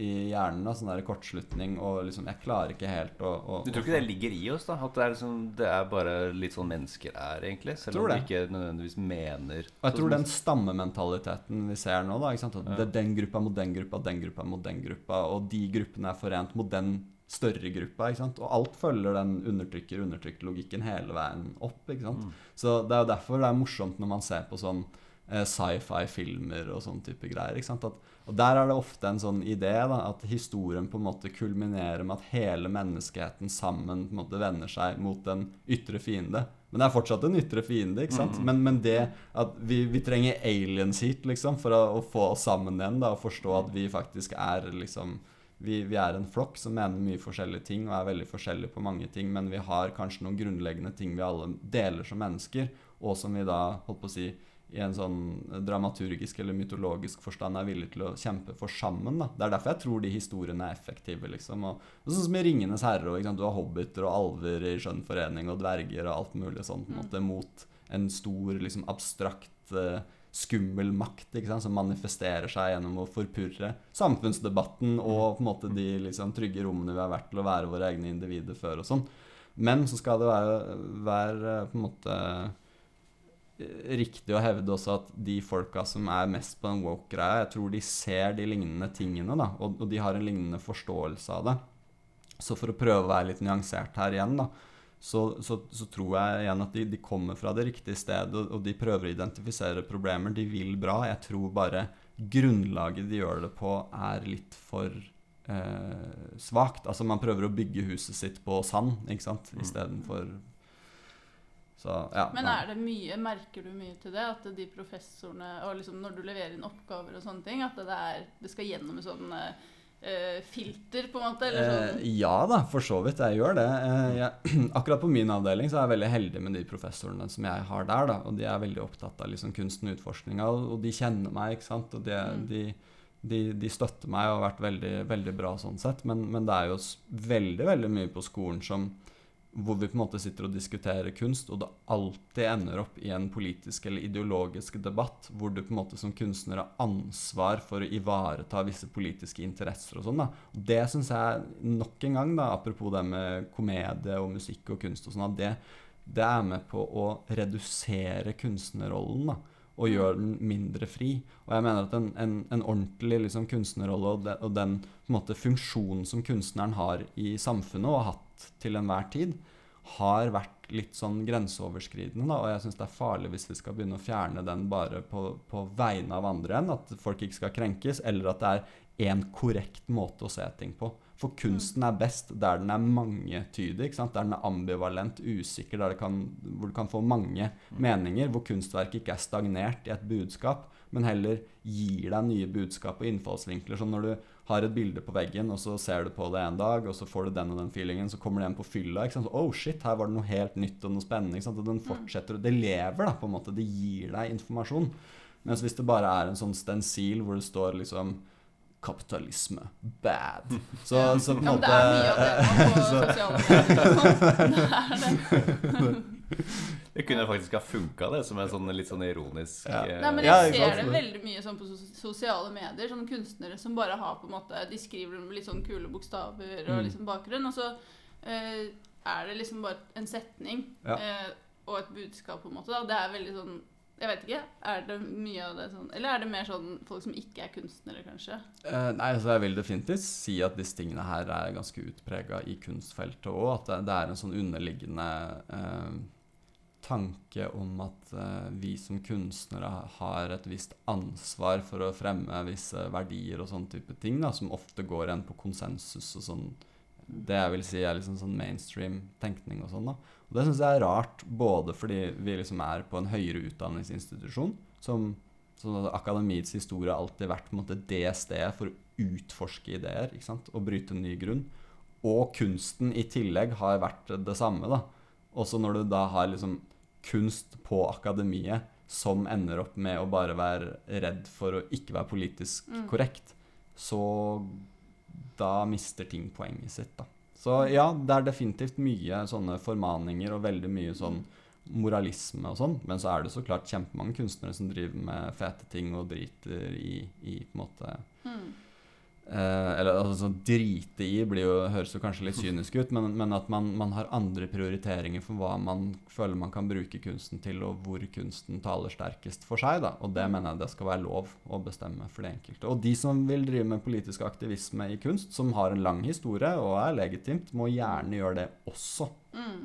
i hjernen, da, sånn der kortslutning, og liksom Jeg klarer ikke helt å, å Du tror ikke det ligger i oss, da? At det er, liksom, det er bare litt sånn mennesker er, egentlig? Selv om vi ikke nødvendigvis mener Og jeg tror den stammementaliteten vi ser nå, da, ikke sant? at det er den gruppa mot den gruppa, den gruppa mot den gruppa, og de gruppene er forent mot den større gruppa. ikke sant? Og alt følger den undertrykker-undertrykker-logikken hele veien opp. ikke sant? Mm. Så det er jo derfor det er morsomt når man ser på sånn eh, sci-fi-filmer og sånn type greier. At, og der er det ofte en sånn idé da, at historien på en måte kulminerer med at hele menneskeheten sammen på en måte vender seg mot en ytre fiende. Men det er fortsatt en ytre fiende, ikke sant? Mm. Men, men det at vi, vi trenger aliens hit, liksom, for å, å få oss sammen igjen da, og forstå at vi faktisk er liksom vi, vi er en flokk som mener mye forskjellige ting og er veldig forskjellige på mange ting, men vi har kanskje noen grunnleggende ting vi alle deler som mennesker, og som vi da, holdt på å si, i en sånn dramaturgisk eller mytologisk forstand er villig til å kjempe for sammen. Da. Det er derfor jeg tror de historiene er effektive. liksom. Og, og sånn som i 'Ringenes herre', og, sant? du har hobbiter og alver i skjønn forening og dverger og alt mulig sånn på en Mm. måte mot en stor, liksom abstrakt eh, skummel makt sant? som manifesterer seg gjennom å forpurre samfunnsdebatten og på en måte de liksom, trygge rommene vi har vært til å være våre egne individer før. og sånn. Men så skal det være, være på en måte riktig å hevde også at de folka som er mest på den woke-greia, jeg tror de ser de lignende tingene, da, og, og de har en lignende forståelse av det. Så for å prøve å være litt nyansert her igjen, da, så, så, så tror jeg igjen at de, de kommer fra det riktige stedet, og, og de prøver å identifisere problemer. De vil bra. Jeg tror bare grunnlaget de gjør det på, er litt for eh, svakt. Altså man prøver å bygge huset sitt på sand, ikke sant, Mm. Så ja. Men er det mye, merker du mye til det? At de professorene Og liksom når du leverer inn oppgaver og sånne ting, at det, er, det skal gjennom en sånn eh, filter, på en måte? Eller Eh, sånn ja da, for så vidt. Jeg gjør det. Eh, jeg, akkurat på min avdeling så er jeg veldig heldig med de professorene som jeg har der. da, Og de er veldig opptatt av liksom kunsten og utforskninga, og de kjenner meg. ikke sant, og de, Mm. de, de, de støtter meg og har vært veldig, veldig bra sånn sett. Men, men det er jo veldig, veldig mye på skolen som hvor vi på en måte sitter og diskuterer kunst, og det alltid ender opp i en politisk eller ideologisk debatt, hvor du på en måte som kunstner har ansvar for å ivareta visse politiske interesser og sånn. da. Det syns jeg nok en gang, da, apropos det med komedie og musikk og kunst og sånn, at det, det er med på å redusere kunstnerrollen. da og gjøre den mindre fri. Og jeg mener at en, en, en ordentlig liksom, kunstnerrolle og, de, og den måte, funksjonen som kunstneren har i samfunnet og har hatt til enhver tid, har vært litt sånn grenseoverskridende. Da, og jeg syns det er farlig hvis vi skal begynne å fjerne den bare på, på vegne av andre enn at folk ikke skal krenkes, eller at det er én korrekt måte å se ting på. For kunsten er best der den er mangetydig, ikke sant? der den er ambivalent, usikker, det kan, hvor du kan få mange meninger, hvor kunstverket ikke er stagnert i et budskap, men heller gir deg nye budskap og innfallsvinkler. Så når du har et bilde på veggen, og så ser du på det en dag, og så får du den og den feelingen, så kommer det en på fylla. ikke sant? Så, oh shit, her var det noe helt nytt og noe spennende. ikke sant? Og den fortsetter, og det lever, da, på en måte. Det gir deg informasjon. Mens hvis det bare er en sånn stensil hvor det står liksom Kapitalisme bad. Så, så på en måte Ja, det er mye av det på sosiale medier. Det er det. Det kunne faktisk ha funka, det, som en sånn litt sånn ironisk Ja. eh, Nei, men jeg ser det veldig mye sånn på sosiale medier. Sånne kunstnere som bare har på en måte De skriver med litt sånn kule bokstaver og Mm. liksom bakgrunn, og så eh, er det liksom bare en setning Ja. eh, og et budskap, på en måte. Da. Det er veldig sånn Jeg vet ikke. Er det mye av det sånn Eller er det mer sånn folk som ikke er kunstnere, kanskje? Eh, nei, altså Jeg vil definitivt si at disse tingene her er ganske utprega i kunstfeltet òg. At det, det er en sånn underliggende eh, tanke om at eh, vi som kunstnere har et visst ansvar for å fremme visse verdier og sånne type ting, da, som ofte går igjen på konsensus og sånn. Det jeg vil si er liksom sånn mainstream tenkning og sånn. da. Og det syns jeg er rart, både fordi vi liksom er på en høyere utdanningsinstitusjon, som så akademiets historie har alltid vært på en måte det stedet for å utforske ideer ikke sant? og bryte ny grunn. Og kunsten i tillegg har vært det samme. da. Også når du da har liksom kunst på akademiet som ender opp med å bare være redd for å ikke være politisk Mm. korrekt, så da mister ting poenget sitt. da. Så ja, det er definitivt mye sånne formaninger og veldig mye sånn moralisme og sånn. Men så er det så klart kjempemange kunstnere som driver med fete ting og driter i, i på en måte Mm. Eh, eller altså sånn drite i blir jo, høres jo kanskje litt kynisk ut, men, men at man, man har andre prioriteringer for hva man føler man kan bruke kunsten til, og hvor kunsten taler sterkest for seg. da, Og det mener jeg det skal være lov å bestemme for de enkelte. Og de som vil drive med politisk aktivisme i kunst, som har en lang historie og er legitimt, må gjerne gjøre det også. Mm.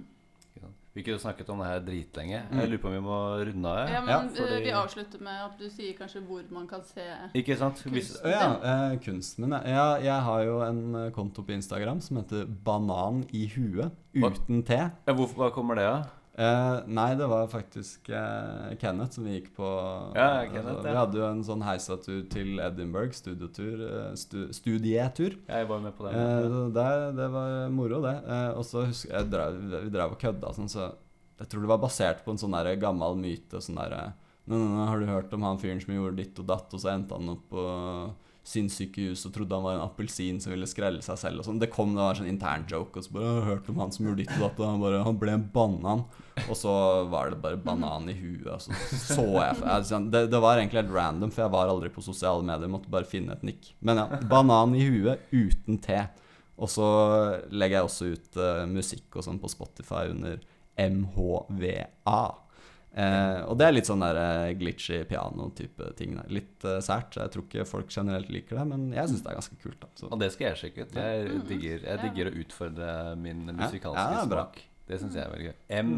Ikke? Vi kunne snakket om det her dritlenge. Mm. Jeg lurer på om vi må runde av. Ja, Ja. men Ja, eh, fordi- vi avslutter med at du sier kanskje hvor man kan se Ikke sant? kunsten. Kunst. Ja, eh, kunsten min ja. ja, Jeg har jo en eh, konto på Instagram som heter Banan i huet, uten T. ja, hvorfor, hva kommer det av? Eh, nei, det var faktisk uh, Kenneth som vi gikk på Ja, Kenneth, altså, ja. Vi hadde jo en sånn heisatur til Edinburgh, studietur. eh, stu, studietur. Jeg var med på. Eh, det, det var moro, det. Og så husker jeg drev, Vi drev og kødda sånn, så jeg tror det var basert på en sånn der gammel myte. Sånn derre «Nå, nå, nå, Har du hørt om han fyren som gjorde ditt og datt, og så endte han opp på sinnssykehus og trodde han var en appelsin som ville skrelle seg selv og sånn. Det kom det var en sånn intern joke, og så bare «Jeg hørte om han som gjorde ditt og datt, han bare Han ble en banan. Og så var det bare banan i huet, og så så jeg jeg- sånn, det, det var egentlig helt random, for jeg var aldri på sosiale medier, måtte bare finne et nikk. Men ja, banan i huet uten te. Og så legger jeg også ut uh, musikk og sånn på Spotify under MHVA. Eh, og det er litt sånn der eh, glitchy piano-type ting. Der. Litt eh, sært. Jeg tror ikke folk generelt liker det, men jeg syns det er ganske kult. da. Og det skal jeg sjekke ut. Jeg digger, jeg digger å utfordre min musikalske ja, smak. Det syns jeg er veldig gøy. M,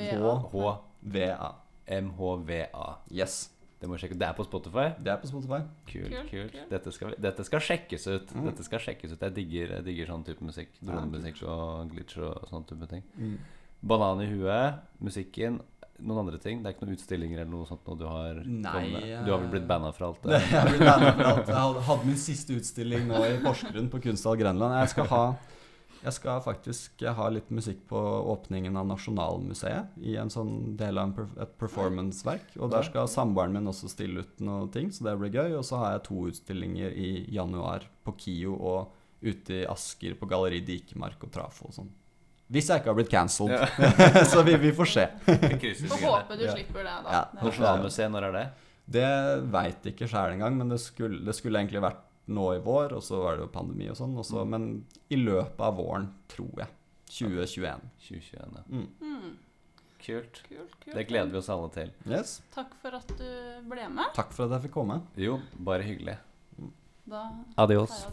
VA. H, VA. MHVA. Yes. Det må sjekke. Det er på Spotify. Det er på Spotify. Kult, Kult, kult. kult. Dette skal, dette skal sjekkes ut. Mm. Dette skal sjekkes ut Jeg digger, jeg digger sånn type musikk. Dronemusikk og glitch og sånn type ting. Mm. Banan i huet, musikken. Noen andre ting? Det er ikke noen utstillinger eller noe sånt noe du har Nei, med? Du har vel blitt banna for alt Det, jeg, blitt bandet for alt. jeg hadde- min siste utstilling nå i Porsgrunn på Kunsthall Grenland. Jeg skal ha jeg skal faktisk ha litt musikk på åpningen av Nasjonalmuseet i en sånn del av et performanceverk. Og der skal samboeren min også stille ut noe ting, så det blir gøy. Og så har jeg to utstillinger i januar på KIO og ute i Asker på Galleri Dikemark og Trafo og sånn. Hvis jeg ikke har blitt cancelled. Ja. så vi, vi får se. Får håpe du Ja. slipper det, da. Ja. Det- Nasjonalmuseet, når er det? Det veit ikke sjæl engang, men det skulle, det skulle egentlig vært nå i vår, og så var det jo pandemi og sånn. så- Men i løpet av våren, tror jeg. 2021. 2021. ja. Mm. Mm. Kult. Kult, kult. Det gleder vi oss alle til. Yes. Takk for at du ble med. Takk for at jeg fikk komme. Jo, bare hyggelig. Da Adios.